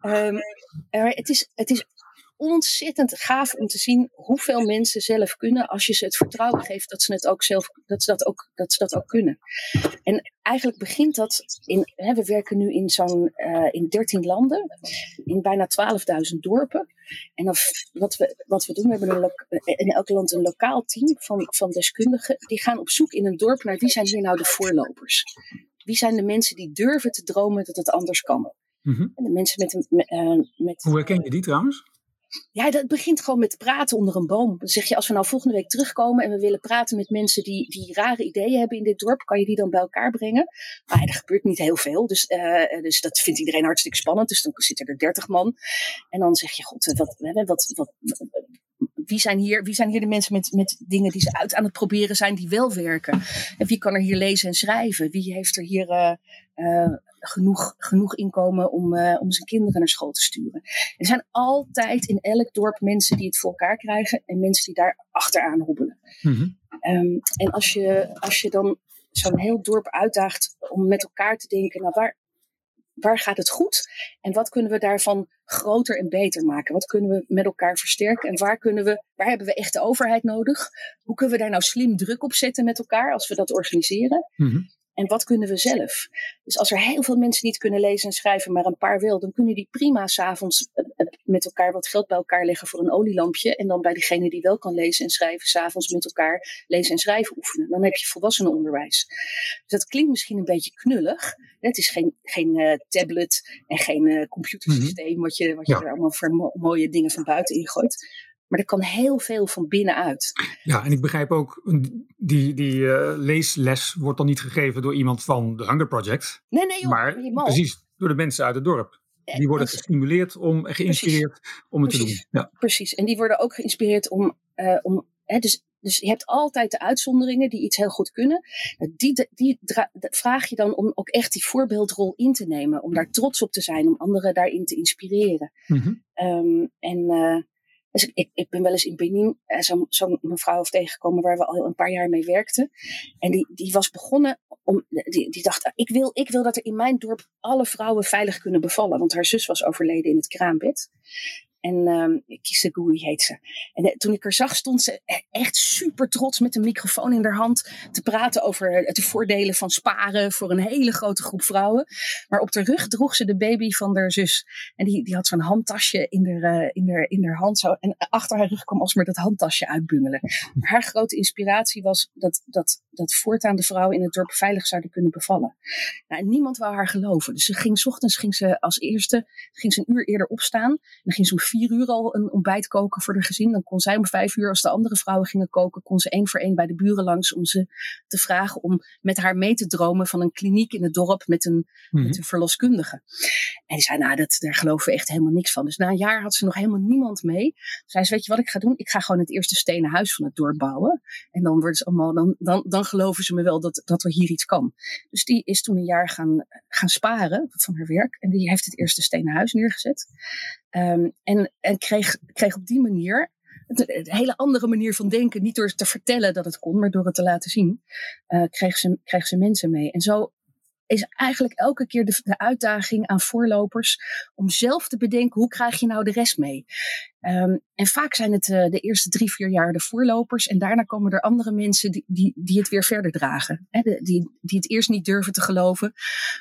Um, het, is, het is ontzettend gaaf om te zien hoeveel mensen zelf kunnen als je ze het vertrouwen geeft dat ze het ook zelf dat ze dat ook, dat ze dat ook kunnen. En eigenlijk begint dat in, hè, we werken nu in zo'n uh, in 13 landen, in bijna 12.000 dorpen. En dan, wat, we, wat we doen, we hebben een in elk land een lokaal team van, van deskundigen. Die gaan op zoek in een dorp naar wie zijn hier nou de voorlopers. Wie zijn de mensen die durven te dromen dat het anders kan? Mm -hmm. En de mensen met, met, uh, met Hoe herken je die trouwens? Ja, dat begint gewoon met praten onder een boom. Dan zeg je, als we nou volgende week terugkomen en we willen praten met mensen die, die rare ideeën hebben in dit dorp, kan je die dan bij elkaar brengen? Maar er gebeurt niet heel veel, dus, uh, dus dat vindt iedereen hartstikke spannend. Dus dan zitten er dertig man. En dan zeg je, god, wat, wat, wat, wat, wie zijn hier, wie zijn hier de mensen met, met dingen die ze uit aan het proberen zijn, die wel werken? En wie kan er hier lezen en schrijven? Wie heeft er hier uh, genoeg, genoeg inkomen om, uh, om zijn kinderen naar school te sturen? Er zijn altijd in elk dorp mensen die het voor elkaar krijgen en mensen die daar achteraan hobbelen. Mm-hmm. Um, en als je, als je dan zo'n heel dorp uitdaagt om met elkaar te denken, nou waar, waar gaat het goed en wat kunnen we daarvan groter en beter maken? Wat kunnen we met elkaar versterken en waar kunnen we, waar hebben we echt de overheid nodig? Hoe kunnen we daar nou slim druk op zetten met elkaar als we dat organiseren? Mm-hmm. En wat kunnen we zelf? Dus als er heel veel mensen niet kunnen lezen en schrijven, maar een paar wel, dan kunnen die prima s'avonds eh, eh, met elkaar wat geld bij elkaar leggen voor een olielampje. En dan bij diegene die wel kan lezen en schrijven, s'avonds met elkaar lezen en schrijven oefenen. Dan heb je volwassenenonderwijs. Dus dat klinkt misschien een beetje knullig. Het is geen, geen uh, tablet en geen uh, computersysteem mm-hmm. wat je, wat je ja. er allemaal voor mo- mooie dingen van buiten ingooit. Maar er kan heel veel van binnenuit. Ja, en ik begrijp ook, die, die uh, leesles wordt dan niet gegeven door iemand van de Hunger Project. Nee, nee, joh, maar precies door de mensen uit het dorp. Die worden gestimuleerd om, geïnspireerd precies. om het precies. te doen. Ja. Precies, en die worden ook geïnspireerd om, uh, om hè, dus, dus je hebt altijd de uitzonderingen die iets heel goed kunnen. Die, die vraag je dan om ook echt die voorbeeldrol in te nemen. Om daar trots op te zijn, om anderen daarin te inspireren. Mm-hmm. Um, en uh, dus ik, ik ben wel eens in Benin uh, zo'n zo mevrouw tegengekomen waar we al een paar jaar mee werkten. En die, die was begonnen om, die, die dacht, ik wil, ik wil dat er in mijn dorp alle vrouwen veilig kunnen bevallen. Want haar zus was overleden in het kraambed. En um, Kisegui heet ze. En uh, toen ik er zag, stond ze echt super trots met een microfoon in haar hand te praten over de voordelen van sparen voor een hele grote groep vrouwen. Maar op de rug droeg ze de baby van haar zus. En die, die had zo'n handtasje in haar, uh, in, haar, in haar hand. Zo, en achter haar rug kwam alsmaar dat handtasje uitbungelen. Maar haar grote inspiratie was dat, dat, dat voortaan de vrouwen in het dorp veilig zouden kunnen bevallen. Nou, en niemand wou haar geloven. Dus ze ging, s ochtends ging ze als eerste ging ze een uur eerder opstaan. En ging ze vier uur al een ontbijt koken voor haar gezin. Dan kon zij om vijf uur, als de andere vrouwen gingen koken, kon ze één voor één bij de buren langs om ze te vragen om met haar mee te dromen van een kliniek in het dorp met een, met een verloskundige. En die zei, nou, dat, daar geloven we echt helemaal niks van. Dus na een jaar had ze nog helemaal niemand mee. Zei ze, weet je wat ik ga doen? Ik ga gewoon het eerste stenen huis van het dorp bouwen. En dan worden ze allemaal, dan, dan, dan geloven ze me wel dat, dat er hier iets kan. Dus die is toen een jaar gaan, gaan sparen van haar werk. En die heeft het eerste stenen huis neergezet. Um, en en kreeg, kreeg op die manier een hele andere manier van denken. Niet door te vertellen dat het kon, maar door het te laten zien. Uh, kreeg, ze, kreeg ze mensen mee. En zo is eigenlijk elke keer de, de, uitdaging aan voorlopers om zelf te bedenken hoe krijg je nou de rest mee. Um, en vaak zijn het uh, de eerste drie, vier jaar de voorlopers en daarna komen er andere mensen die, die, die het weer verder dragen. Hè, de, die, die het eerst niet durven te geloven,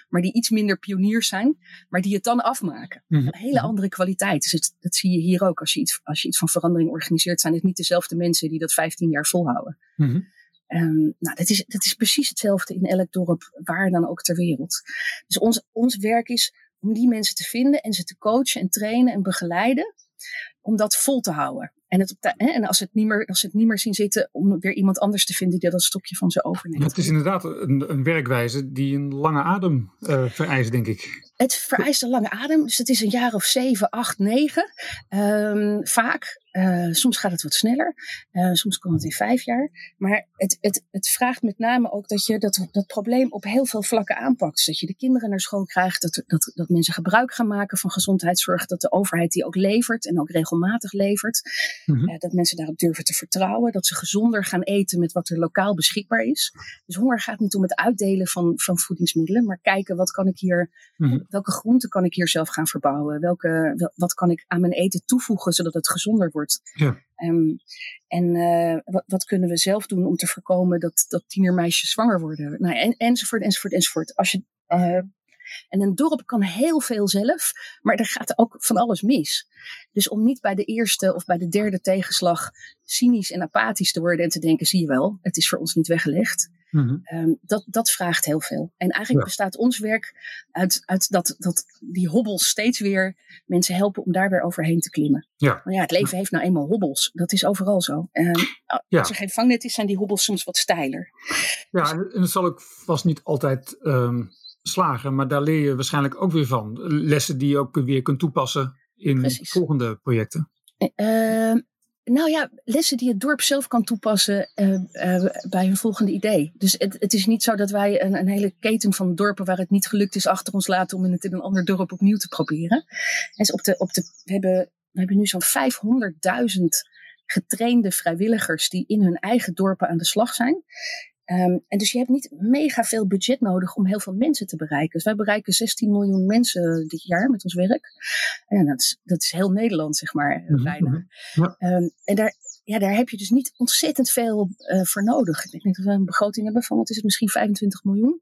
maar die iets minder pioniers zijn, maar die het dan afmaken. Mm -hmm. Een hele andere kwaliteit. Dus het, dat zie je hier ook. Als je, iets, als je iets van verandering organiseert, zijn het niet dezelfde mensen die dat 15 jaar volhouden. Mm -hmm. Um, nou, dat is, dat is precies hetzelfde in elk dorp, waar dan ook ter wereld. Dus ons, ons werk is om die mensen te vinden en ze te coachen en trainen en begeleiden, om dat vol te houden. En, het de, hè, en als, het niet meer, als ze het niet meer zien zitten, om weer iemand anders te vinden die dat stokje van ze overneemt. Het is inderdaad een, een werkwijze die een lange adem uh, vereist, denk ik. Het vereist een lange adem, dus het is een jaar of zeven, acht, negen. Um, vaak. Uh, soms gaat het wat sneller, uh, soms kan het in vijf jaar. Maar het, het, het vraagt met name ook dat je dat, dat probleem op heel veel vlakken aanpakt. Dus dat je de kinderen naar school krijgt, dat, dat, dat mensen gebruik gaan maken van gezondheidszorg, dat de overheid die ook levert en ook regelmatig levert. Mm-hmm. Uh, dat mensen daarop durven te vertrouwen, dat ze gezonder gaan eten met wat er lokaal beschikbaar is. Dus honger gaat niet om het uitdelen van, van voedingsmiddelen, maar kijken wat kan ik hier, mm-hmm. welke groenten kan ik hier zelf gaan verbouwen, welke, wel, wat kan ik aan mijn eten toevoegen zodat het gezonder wordt. Ja. Um, en uh, wat, wat, kunnen we zelf doen om te voorkomen dat, dat tienermeisjes zwanger worden? Nou, en, enzovoort, enzovoort, enzovoort. Als je, uh, en een dorp kan heel veel zelf, maar er gaat ook van alles mis. Dus om niet bij de eerste of bij de derde tegenslag cynisch en apathisch te worden en te denken, zie je wel, het is voor ons niet weggelegd. Mm-hmm. Um, dat, dat vraagt heel veel. En eigenlijk ja. bestaat ons werk uit, uit dat, dat die hobbels steeds weer mensen helpen om daar weer overheen te klimmen. Ja. Maar ja, het leven heeft nou eenmaal hobbels. Dat is overal zo. Um, ja. Als er geen vangnet is, zijn die hobbels soms wat steiler. Ja, en het zal ook vast niet altijd um, slagen, maar daar leer je waarschijnlijk ook weer van. Lessen die je ook weer kunt toepassen in Precies. volgende projecten. Uh, nou ja, lessen die het dorp zelf kan toepassen uh, uh, bij hun volgende idee. Dus het, het, is niet zo dat wij een, een, hele keten van dorpen waar het niet gelukt is achter ons laten om het in een ander dorp opnieuw te proberen. Dus op de, op de, we, hebben, we hebben nu zo'n 500.000 getrainde vrijwilligers die in hun eigen dorpen aan de slag zijn. Um, en dus je hebt niet mega veel budget nodig om heel veel mensen te bereiken. Dus wij bereiken 16 miljoen mensen dit jaar met ons werk. En dat is, dat is heel Nederland, zeg maar, mm-hmm. bijna. Ja. Um, en daar, ja, daar heb je dus niet ontzettend veel uh, voor nodig. Ik denk dat we een begroting hebben van, wat is het, misschien 25 miljoen.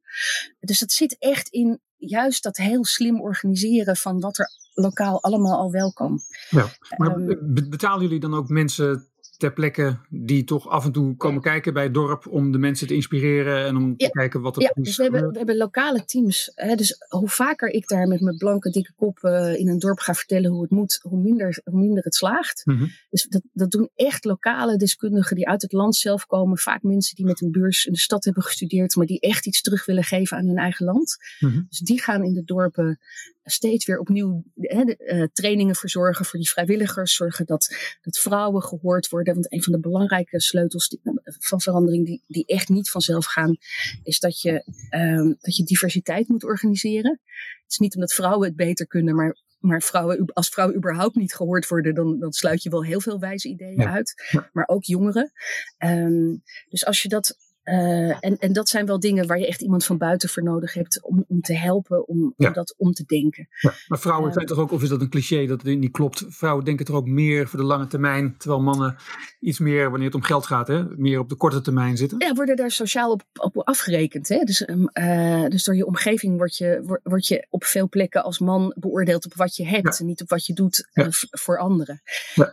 Dus dat zit echt in juist dat heel slim organiseren van wat er lokaal allemaal al wel kan. Ja, maar um, betalen jullie dan ook mensen ter plekke die toch af en toe komen kijken bij het dorp om de mensen te inspireren en om ja. te kijken wat er ja, is. Dus we hebben, we hebben lokale teams. Hè, dus hoe vaker ik daar met mijn blanke dikke kop uh, in een dorp ga vertellen hoe het moet, hoe minder, hoe minder het slaagt. Mm -hmm. Dus dat, dat doen echt lokale deskundigen die uit het land zelf komen. Vaak mensen die met een beurs in de stad hebben gestudeerd, maar die echt iets terug willen geven aan hun eigen land. Mm -hmm. Dus die gaan in de dorpen steeds weer opnieuw hè, de, uh, trainingen verzorgen voor die vrijwilligers. Zorgen dat, dat vrouwen gehoord worden. Want een van de belangrijke sleutels die, van verandering die, die echt niet vanzelf gaan, is dat je, um, dat je diversiteit moet organiseren. Het is niet omdat vrouwen het beter kunnen, maar maar vrouwen, als vrouwen überhaupt niet gehoord worden, dan, dan sluit je wel heel veel wijze ideeën ja. uit. Maar ook jongeren. Um, dus als je dat uh, en, en dat zijn wel dingen waar je echt iemand van buiten voor nodig hebt om, om te helpen, om, ja. om dat om te denken. Ja, maar vrouwen uh, zijn toch ook, of is dat een cliché dat het niet klopt? Vrouwen denken toch ook meer voor de lange termijn, terwijl mannen iets meer, wanneer het om geld gaat, hè, meer op de korte termijn zitten? Ja, worden daar sociaal op, op afgerekend. Hè? Dus, uh, dus door je omgeving word je, word, word, je op veel plekken als man beoordeeld op wat je hebt ja. en niet op wat je doet voor anderen.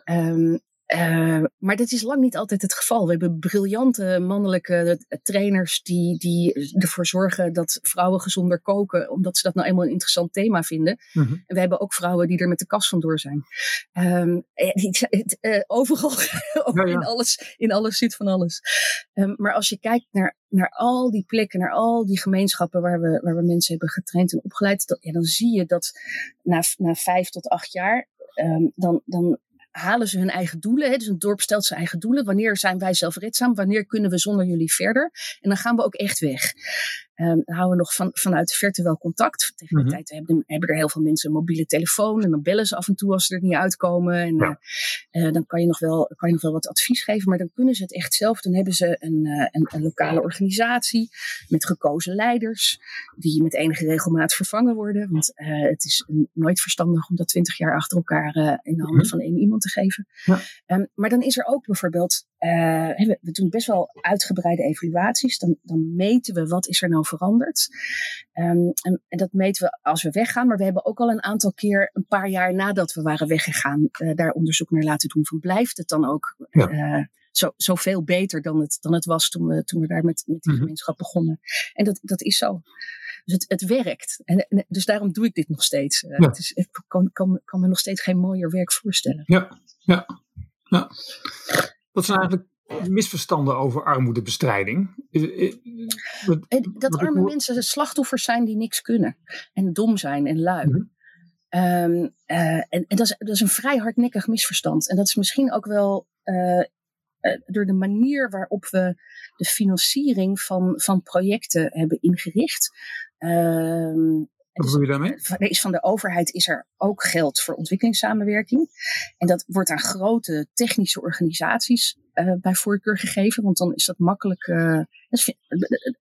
Um, uh, maar dat is lang niet altijd het geval. We hebben briljante mannelijke trainers die, die ervoor zorgen dat vrouwen gezonder koken, omdat ze dat nou eenmaal een interessant thema vinden. Mm-hmm. En we hebben ook vrouwen die er met de kast vandoor zijn. Um, uh, overal, ja, ja. In, alles, in alles zit van alles. Um, maar als je kijkt naar, naar al die plekken, naar al die gemeenschappen waar we, waar we mensen hebben getraind en opgeleid, dat, ja, dan zie je dat na, na vijf tot acht jaar, um, dan, dan halen ze hun eigen doelen. Hè? Dus een dorp stelt zijn eigen doelen. Wanneer zijn wij zelfredzaam? Wanneer kunnen we zonder jullie verder? En dan gaan we ook echt weg. Um, houden we nog van, vanuit de verte wel contact. Tegen die mm tijd hebben, hebben, er heel veel mensen een mobiele telefoon. En dan bellen ze af en toe als ze er niet uitkomen. En uh, uh, dan kan je, nog wel, kan je nog wel wat advies geven. Maar dan kunnen ze het echt zelf. Dan hebben ze een, uh, een, een, lokale organisatie met gekozen leiders. Die met enige regelmaat vervangen worden. Want het is nooit verstandig om dat twintig jaar achter elkaar in de handen mm -hmm. van één iemand te geven. Ja. Um, maar dan is er ook bijvoorbeeld. We, we doen best wel uitgebreide evaluaties. Dan, dan meten we wat is er nou veranderd. Um, en, en, dat meten we als we weggaan. Maar we hebben ook al een aantal keer, een paar jaar nadat we waren weggegaan, uh, daar onderzoek naar laten doen. Van blijft het dan ook ja. uh, zo, zoveel beter dan het, dan het was toen we, toen we daar met, met die mm-hmm. gemeenschap begonnen. En dat, dat is zo. Dus het, het werkt. En, en, dus daarom doe ik dit nog steeds. Ja. het is, ik kan, kan, kan me nog steeds geen mooier werk voorstellen. Ja, ja, ja. Dat zijn eigenlijk misverstanden over armoedebestrijding. Dat arme mensen slachtoffers zijn die niks kunnen. En dom zijn en lui. Mm -hmm. um, uh, en, en dat, is, dat is een vrij hardnekkig misverstand. En dat is misschien ook wel uh, door de manier waarop we de financiering van, van projecten hebben ingericht. Uh, wat bedoel je daarmee? Er is van de overheid is er ook geld voor ontwikkelingssamenwerking. En dat wordt aan grote technische organisaties uh, bij voorkeur gegeven. Want dan is dat makkelijk. Uh,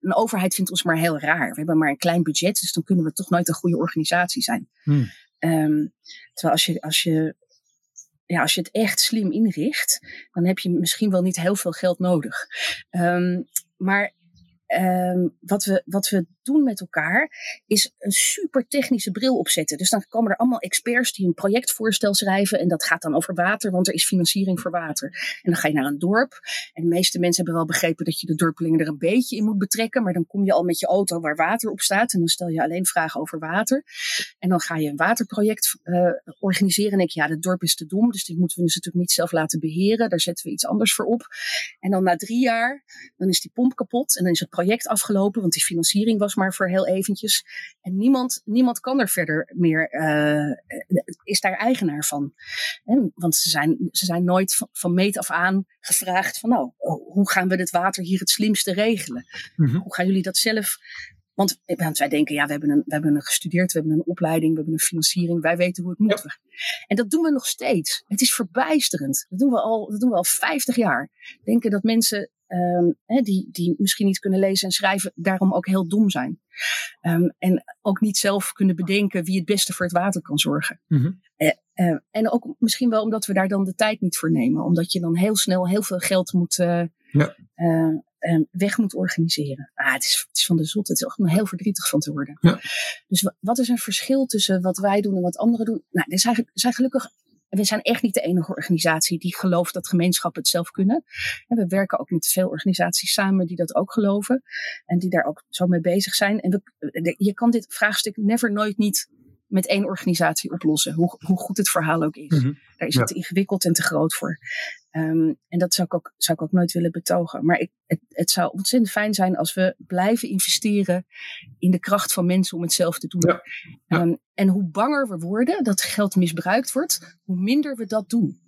een overheid vindt ons maar heel raar. We hebben maar een klein budget, dus dan kunnen we toch nooit een goede organisatie zijn. Hmm. Um, terwijl als je, als je ja, als je het echt slim inricht, dan heb je misschien wel niet heel veel geld nodig. Um, maar um, wat, we, wat we doen met elkaar is een super technische bril opzetten. Dus dan komen er allemaal experts die een projectvoorstel schrijven. En dat gaat dan over water, want er is financiering voor water. En dan ga je naar een dorp. En de meeste mensen hebben wel begrepen dat je de dorpelingen er een beetje in moet betrekken. Maar dan kom je al met je auto waar water op staat. En dan stel je alleen vragen over water. En dan ga je een waterproject uh, organiseren. En denk je, ja, het dorp is te dom. Dus dit moeten we dus natuurlijk niet zelf laten beheren. Daar zetten we iets anders voor op. En dan na drie jaar, dan is die pomp kapot. En dan is het project afgelopen, want die financiering was maar voor heel eventjes. En niemand, niemand kan er verder meer, uh, is daar eigenaar van. En, want ze zijn, ze zijn nooit van, van meet af aan gevraagd van nou, hoe gaan we dit water hier het slimste regelen? Mm -hmm. Hoe gaan jullie dat zelf want, want, wij denken, ja, we hebben, een, we hebben een gestudeerd, we hebben een opleiding, we hebben een financiering, wij weten hoe het moet. Ja. En dat doen we nog steeds. Het is verbijsterend. Dat doen we al, dat doen we al 50 jaar. Denken dat mensen um, hè, die, die misschien niet kunnen lezen en schrijven, daarom ook heel dom zijn. Um, en ook niet zelf kunnen bedenken wie het beste voor het water kan zorgen. Mm -hmm. uh, uh, en ook misschien wel omdat we daar dan de tijd niet voor nemen. Omdat je dan heel snel heel veel geld moet, uh, ja. weg moet organiseren. Ah, het, is, het is van de zot. Het is echt heel verdrietig van te worden. Ja. Dus wat is een verschil tussen wat wij doen en wat anderen doen? Nou, er zijn, er zijn gelukkig we zijn echt niet de enige organisatie die gelooft dat gemeenschappen het zelf kunnen. En we werken ook met veel organisaties samen die dat ook geloven. En die daar ook zo mee bezig zijn. En we, je kan dit vraagstuk never nooit niet met één organisatie oplossen. Hoe, hoe goed het verhaal ook is. Mm -hmm. Daar is ja. het te ingewikkeld en te groot voor. Um, en dat zou ik, ook, zou ik ook nooit willen betogen. Maar ik, het, het zou ontzettend fijn zijn als we blijven investeren in de kracht van mensen om het zelf te doen. Ja. Ja. Um, en hoe banger we worden dat geld misbruikt wordt, hoe minder we dat doen.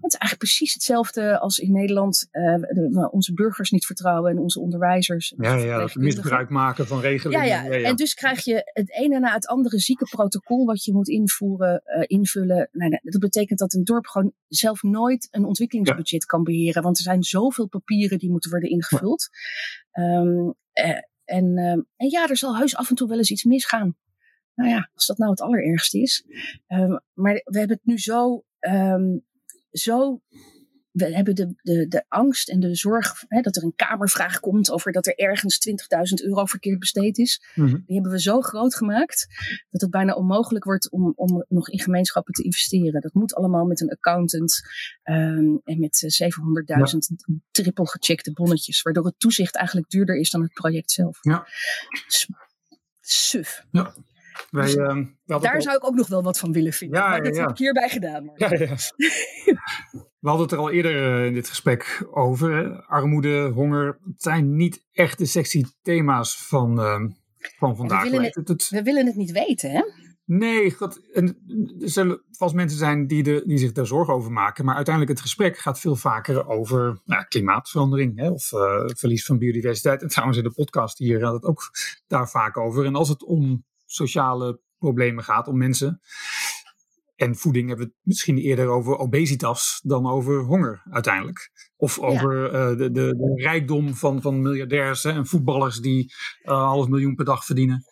Het is eigenlijk precies hetzelfde als in Nederland uh, de, onze burgers niet vertrouwen en onze onderwijzers. Ja, ja dat misbruik maken van regelingen. Ja, ja, ja, en dus krijg je het ene na het andere zieke protocol wat je moet invoeren, uh, invullen. Nou, dat betekent dat een dorp gewoon zelf nooit een ontwikkelingsbudget kan beheren, want er zijn zoveel papieren die moeten worden ingevuld. Um, uh, en, en ja, er zal heus af en toe wel eens iets misgaan. Nou ja, als dat nou het allerergste is. Um, maar we hebben het nu zo um, zo we hebben de, de, de angst en de zorg hè, dat er een kamervraag komt over dat er ergens 20.000 euro verkeerd besteed is. Mm -hmm. Die hebben we zo groot gemaakt dat het bijna onmogelijk wordt om, om nog in gemeenschappen te investeren. Dat moet allemaal met een accountant um, en met 700.000 ja. triple gecheckte bonnetjes, waardoor het toezicht eigenlijk duurder is dan het project zelf. Ja. Suf. Ja. Wij, dus uh, daar al... zou ik ook nog wel wat van willen vinden. Ja, maar dat ja, heb ik hierbij gedaan. Maar. We hadden het er al eerder in dit gesprek over. Armoede, honger. Het zijn niet echt de sexy thema's van, uh, van vandaag. We willen, het, het, we willen het niet weten, hè? Nee, God, en er zullen vast mensen zijn die, de, die zich daar zorgen over maken. Maar uiteindelijk het gesprek gaat veel vaker over nou, klimaatverandering hè, of uh, verlies van biodiversiteit. En trouwens in de podcast hier gaat het ook daar vaak over. En als het om sociale problemen gaat, om mensen. En voeding hebben we het misschien eerder over obesitas dan over honger uiteindelijk. Of over uh, de, de, de, rijkdom van, van miljardairs hè, en voetballers die uh, half miljoen per dag verdienen.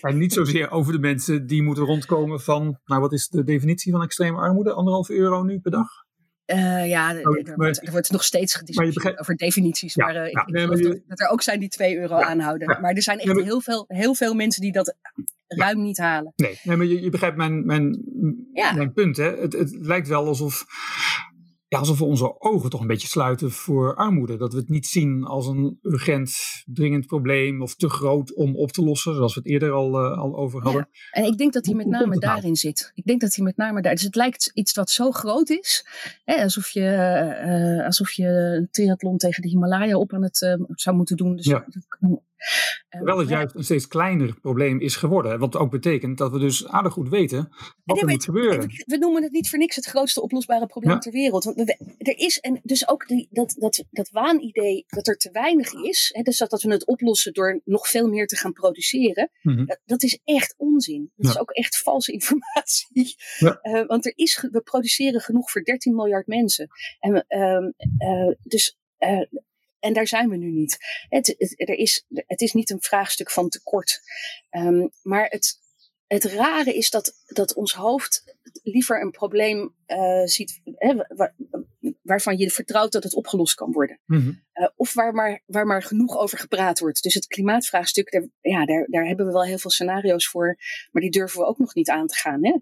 En niet zozeer over de mensen die moeten rondkomen van, nou wat is de definitie van extreme armoede? Anderhalf euro nu per dag? Uh, ja, er, er, wordt, er, wordt, nog steeds gediscussieerd over definities. Ja, maar uh, ja, ik, nee, maar je, dat er ook zijn die 2 euro ja, aanhouden. Maar er zijn echt heel, veel, heel veel mensen die dat ruim niet halen. Nee, nee maar je, je begrijpt mijn, mijn, mijn punt. Hè? Het, het lijkt wel alsof ja, alsof we onze ogen toch een beetje sluiten voor armoede. Dat we het niet zien als een urgent, dringend probleem of te groot om op te lossen, zoals we het eerder al, uh, al over hadden. Ja, en ik denk dat hij met name daarin nou? zit. Ik denk dat hij met name daar. Dus het lijkt iets wat zo groot is, hè, alsof, je, uh, alsof je een triathlon tegen de Himalaya op aan het uh, zou moeten doen. Dus ja. Terwijl het juist een steeds kleiner probleem is geworden. Wat ook betekent dat we dus aardig goed weten wat nee, er moet gebeuren. We noemen het niet voor niks het grootste oplosbare probleem ter wereld. Want er is, en dus ook die, dat, dat, dat waanidee dat er te weinig is. Hè, dus dat, dat we het oplossen door nog veel meer te gaan produceren. Mm-hmm. dat, dat, is echt onzin. Dat ja. is ook echt valse informatie. Ja. Uh, want er is, we produceren genoeg voor 13 miljard mensen. En, uh, uh, dus uh, en daar zijn we nu niet. Het, er is, het is niet een vraagstuk van tekort. Um, maar het, het rare is dat, dat ons hoofd liever een probleem uh, ziet. Hè, waar, waarvan je vertrouwt dat het opgelost kan worden. Mm-hmm. Uh, of waar maar, waar maar genoeg over gepraat wordt. Dus het klimaatvraagstuk, daar, ja, daar, daar hebben we wel heel veel scenario's voor, maar die durven we ook nog niet aan te gaan. Hè?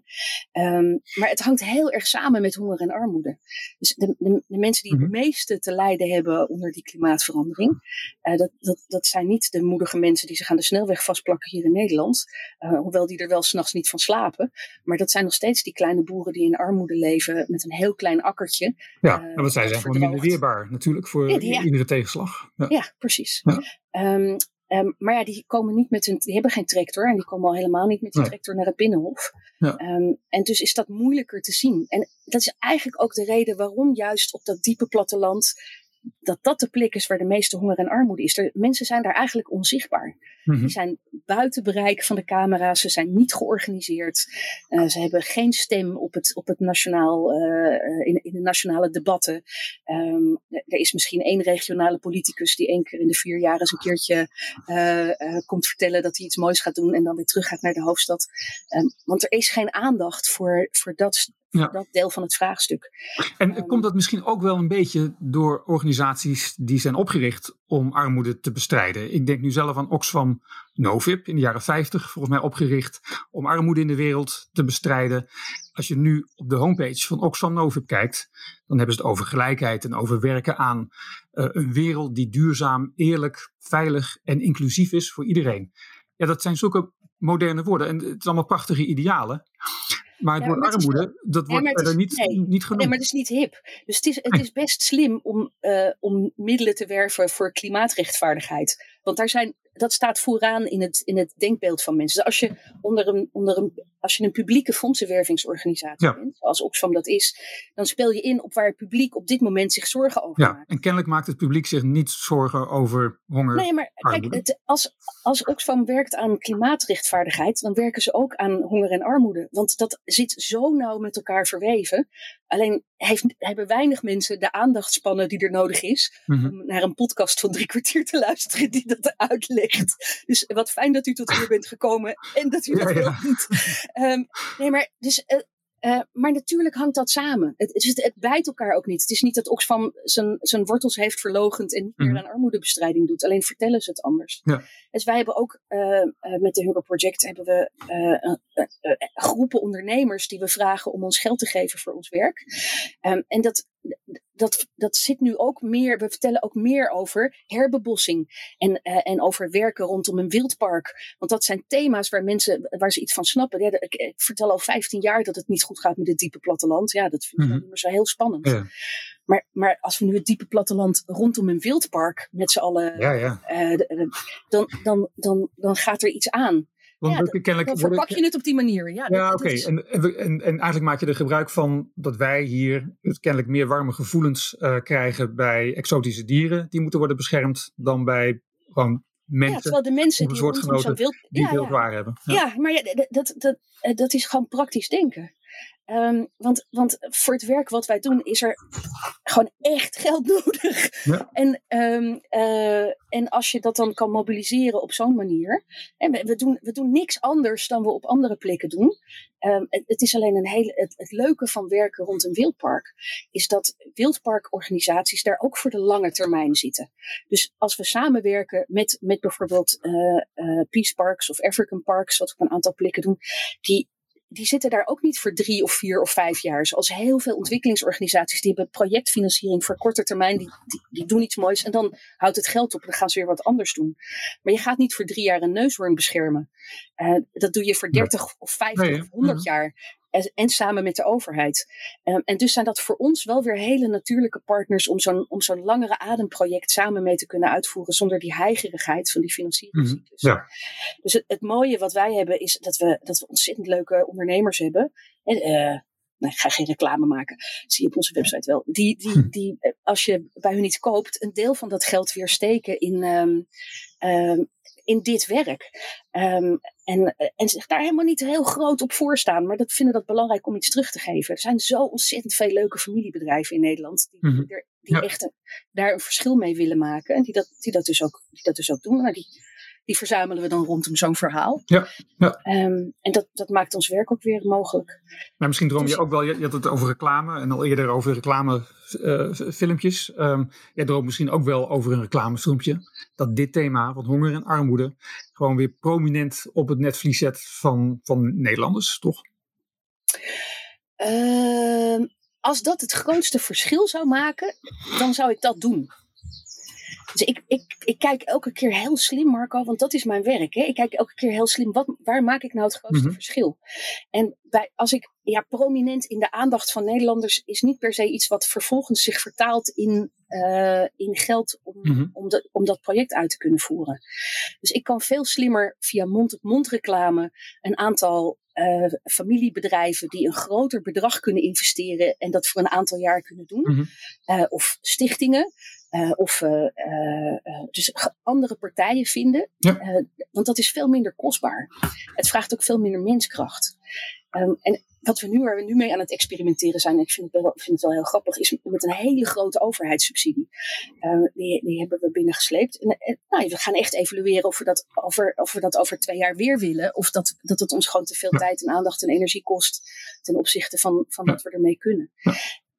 Um, maar het hangt heel erg samen met honger en armoede. Dus de, de, de mensen die het meeste te lijden hebben onder die klimaatverandering, uh, dat, dat, dat zijn niet de moedige mensen die zich aan de snelweg vastplakken hier in Nederland, uh, hoewel die er wel s'nachts niet van slapen. Maar dat zijn nog steeds die kleine boeren die in armoede leven met een heel klein akkertje. Ja, want zij zijn gewoon minder weerbaar natuurlijk voor ja, ja. Tegenslag. Ja, ja precies. Um, um, maar ja, die komen niet met hun, die hebben geen tractor en die komen al helemaal niet met die nee. tractor naar het binnenhof. Um, en dus is dat moeilijker te zien. En dat is eigenlijk ook de reden waarom juist op dat diepe platteland dat dat de plek is waar de meeste honger en armoede is. Mensen zijn daar eigenlijk onzichtbaar. Mm-hmm. Die zijn buiten bereik van de camera's. Ze zijn niet georganiseerd. Uh, ze hebben geen stem op het, op het nationaal, uh, in, in de nationale debatten. Um, er is misschien één regionale politicus die één keer in de vier jaar eens een keertje uh, komt vertellen dat hij iets moois gaat doen en dan weer terug gaat naar de hoofdstad. Um, want er is geen aandacht voor, voor dat, ja. dat deel van het vraagstuk. En um, komt dat misschien ook wel een beetje door organisaties die zijn opgericht om armoede te bestrijden? Ik denk nu zelf aan Oxfam Novib in de jaren 50, volgens mij opgericht om armoede in de wereld te bestrijden. Als je nu op de homepage van Oxfam Novib kijkt, dan hebben ze het over gelijkheid en over werken aan uh, een wereld die duurzaam, eerlijk, veilig en inclusief is voor iedereen. Ja, dat zijn zulke moderne woorden en het zijn allemaal prachtige idealen. Maar het ja, woord armoede, dat wordt verder niet, nee, niet genoemd. Nee, maar het is niet hip. Dus het is, het is best slim om, uh, om middelen te werven voor klimaatrechtvaardigheid. Want daar zijn dat staat vooraan in het, in het denkbeeld van mensen. Dus als je onder een, onder een, als je een publieke fondsenwervingsorganisatie ja. bent, zoals Oxfam dat is, dan speel je in op waar het publiek op dit moment zich zorgen over ja, maakt. En kennelijk maakt het publiek zich niet zorgen over honger. Nee, maar kijk, het, als, als Oxfam werkt aan klimaatrechtvaardigheid, dan werken ze ook aan honger en armoede. Want dat zit zo nauw met elkaar verweven. Alleen heeft, hebben weinig mensen de aandachtspannen die er nodig is mm-hmm. om naar een podcast van drie kwartier te luisteren die dat uitlegt. Dus wat fijn dat u tot hier bent gekomen en dat u dat ja, ja. doet. Um, nee, maar dus uh, Uh, maar natuurlijk hangt dat samen. Het, het, het, bijt elkaar ook niet. Het is niet dat Oxfam zijn, zijn wortels heeft verlogend en niet meer mm. aan armoedebestrijding doet. Alleen vertellen ze het anders. Ja. Dus wij hebben ook uh, uh, met de Hunger Project hebben we groepen ondernemers die we vragen om ons geld te geven voor ons werk. Um, en dat, dat, dat zit nu ook meer, we vertellen ook meer over herbebossing en, uh, en over werken rondom een wildpark. Want dat zijn thema's waar mensen, waar ze iets van snappen. Ja, ik, ik, vertel al 15 jaar dat het niet goed gaat met het diepe platteland. Ja, dat vind ik mm-hmm. zo heel spannend. Ja. Maar, maar als we nu het diepe platteland rondom een wildpark met z'n allen, ja, ja. Uh, dan, dan, dan, dan gaat er iets aan. Want ja, we- kennelijk dan verpak je het op die manier. Ja, Ja, oké. is- En, en, en, en eigenlijk maak je er gebruik van dat wij hier kennelijk meer warme gevoelens eh, krijgen bij exotische dieren die moeten worden beschermd dan bij gewoon ja, mensen terwijl de mensen die soortgenoten wild... die ja, ja. zwaar hebben. Ja. Ja, maar ja, dat, dat, dat, eh, dat is gewoon praktisch denken. Ehm, want, want voor het werk wat wij doen is er gewoon echt geld nodig. Ja. En, ehm, eh, en als je dat dan kan mobiliseren op zo'n manier. En we, we, doen, we doen niks anders dan we op andere plekken doen. Ehm, het, het is alleen een hele, het, het leuke van werken rond een wildpark. Is dat wildparkorganisaties daar ook voor de lange termijn zitten. Dus als we samenwerken met, met bijvoorbeeld eh, eh, Peace Parks of African Parks, wat we op een aantal plekken doen, die, die zitten daar ook niet voor drie of vier of vijf jaar. Zoals heel veel ontwikkelingsorganisaties, die hebben projectfinanciering voor korte termijn, die, die, die doen iets moois en dan houdt het geld op en dan gaan ze weer wat anders doen. Maar je gaat niet voor drie jaar een neushoorn beschermen. Eh, dat doe je voor 30 of 50 Nee, of 100 Mhm. jaar. En, en samen met de overheid. Ehm, en dus zijn dat voor ons wel weer hele natuurlijke partners om zo'n, om zo'n langere ademproject samen mee te kunnen uitvoeren zonder die heigerigheid van die financieringscyclus. Ja. Dus het, het mooie wat wij hebben is dat we, dat we ontzettend leuke ondernemers hebben. En, eh, nou, ik ga geen reclame maken, dat zie je op onze website wel. Die, die, die eh, als je bij hun iets koopt, een deel van dat geld weer steken in, ehm, ehm, in dit werk. Ehm, en, eh, en zich daar helemaal niet heel groot op voorstaan. Maar dat vinden dat belangrijk om iets terug te geven. Er zijn zo ontzettend veel leuke familiebedrijven in Nederland. Die, Mhm. er- die Ja. echt een- daar een verschil mee willen maken. En die dat, die dat, dus, ook, die dat dus ook doen. Nou, die, die verzamelen we dan rondom zo'n verhaal. Ja, ja. Ehm, en dat, dat maakt ons werk ook weer mogelijk. Maar misschien droom Dus- je ook wel, je, je had het over reclame en al eerder over reclamefilmpjes. Ehm jij droomt misschien ook wel over een reclamefilmpje. Dat dit thema van honger en armoede gewoon weer prominent op het netvlies zet van, van Nederlanders, toch? Ehm, als dat het grootste verschil zou maken, dan zou ik dat doen. Dus ik, ik, ik kijk elke keer heel slim, Marco, want dat is mijn werk. Hè? Ik kijk elke keer heel slim, wat, waar maak ik nou het grootste Mhm. verschil? En bij, als ik ja, prominent in de aandacht van Nederlanders is niet per se iets wat vervolgens zich vertaalt in, eh, in geld om, Mhm. om, dat om dat project uit te kunnen voeren. Dus ik kan veel slimmer via mond-op-mond reclame een aantal eh, familiebedrijven die een groter bedrag kunnen investeren en dat voor een aantal jaar kunnen doen. Mhm. Eh, of stichtingen. Eh, of eh, eh, dus andere partijen vinden. Ja. Want dat is veel minder kostbaar. Het vraagt ook veel minder menskracht. Ehm, en wat we nu, waar we nu mee aan het experimenteren zijn, en ik vind het wel, vind het wel heel grappig, is met een hele grote overheidssubsidie. Eh, die, die hebben we binnengesleept. En, en, nou, we gaan echt evalueren of we, dat over, of we dat over twee jaar weer willen. Of dat, dat het ons gewoon te veel Ja. tijd en aandacht en energie kost ten opzichte van, van Ja. wat we ermee kunnen.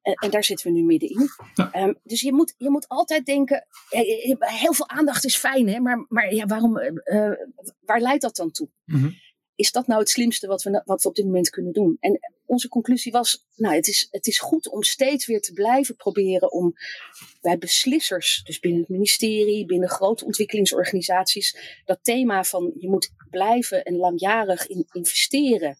En, en daar zitten we nu middenin. Ja. Ehm, dus je moet, je moet altijd denken, eh, eh, heel veel aandacht is fijn, hè? maar, maar ja, waarom, eh, waar leidt dat dan toe? Mhm. Is dat nou het slimste wat we, wat we op dit moment kunnen doen? En onze conclusie was, nou, het is, het is goed om steeds weer te blijven proberen om bij beslissers, dus binnen het ministerie, binnen grote ontwikkelingsorganisaties, dat thema van je moet blijven en langjarig in, investeren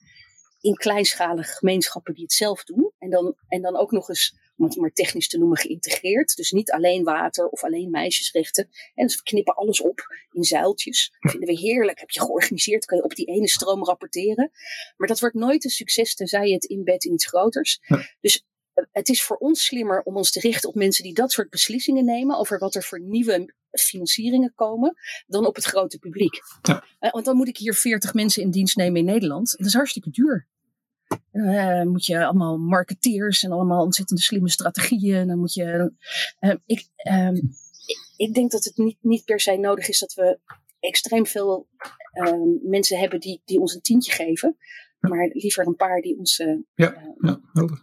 in kleinschalige gemeenschappen die het zelf doen. En dan, en dan ook nog eens, om het maar technisch te noemen, geïntegreerd. Dus niet alleen water of alleen meisjesrechten. En dus we knippen alles op in zuiltjes. Dat vinden we heerlijk. Heb je georganiseerd, kan je op die ene stroom rapporteren. Maar dat wordt nooit een succes tenzij je het inbedt in iets groters. Ja. Dus eh, het is voor ons slimmer om ons te richten op mensen die dat soort beslissingen nemen over wat er voor nieuwe financieringen komen, dan op het grote publiek. Ja. Eh, Want dan moet ik hier 40 mensen in dienst nemen in Nederland. Dat is hartstikke duur. Eh, moet je allemaal marketeers en allemaal ontzettend slimme strategieën. Dan moet je. eh, ik, ehm, ik, ik denk dat het niet, niet per se nodig is dat we extreem veel ehm, mensen hebben die, die ons een tientje geven. Maar liever een paar die ons. eh, Ja, ja, helder.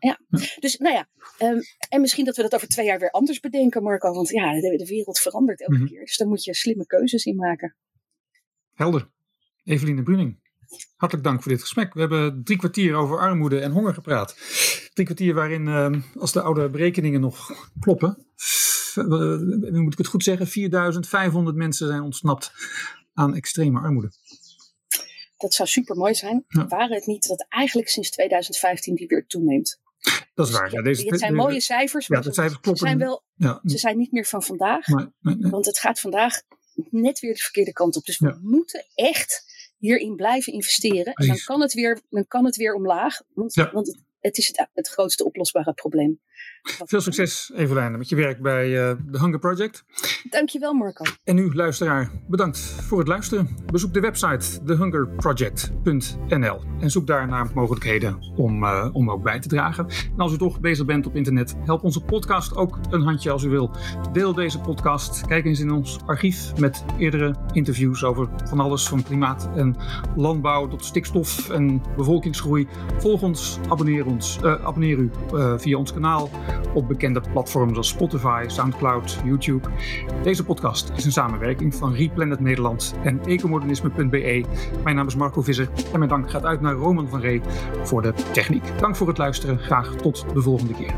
dus nou ja, ehm, en misschien dat we dat over twee jaar weer anders bedenken, Marco. Want ja, de, de wereld verandert elke Mhm. keer. Dus daar moet je slimme keuzes in maken. helder. Eveline Bruning, hartelijk dank voor dit gesprek. We hebben drie kwartier over armoede en honger gepraat. Drie kwartier waarin, ehm, als de oude berekeningen nog kloppen, f- eh, nu moet ik het goed zeggen, 4500 mensen zijn ontsnapt aan extreme armoede. Dat zou super mooi zijn. Ja. Waren het niet dat eigenlijk sinds 2015 die weer toeneemt. Dat is waar. Ja, deze, het zijn deze- mooie cijfers. Ja, maar de ze- zijn, wel, Ja, ze zijn niet meer van vandaag. nee, nee, nee. Want het gaat vandaag net weer de verkeerde kant op. Dus we moeten echt hierin blijven investeren. En dan kan, het weer, dan kan het weer omlaag. Want, want het, het, is het, het grootste oplosbare probleem. Veel succes, Evelijn, met je werk bij uh, The Hunger Project. Dankjewel, Marco. En u, luisteraar, bedankt voor het luisteren. Bezoek de website thehungerproject.nl en zoek daar naar mogelijkheden om, uh, om ook bij te dragen. En als u toch bezig bent op internet, help onze podcast ook een handje als u wil. Deel deze podcast. Kijk eens in ons archief met eerdere interviews over van alles van klimaat en landbouw tot stikstof en bevolkingsgroei. Volg ons, abonneer, ons, uh, abonneer u via ons kanaal op bekende platforms als Spotify, Soundcloud, YouTube. Deze podcast is een samenwerking van Replanet Nederland en ecomodernisme.be. Mijn naam is Marco Visser en mijn dank gaat uit naar Roman van Ree voor de techniek. Dank voor het luisteren. Graag tot de volgende keer.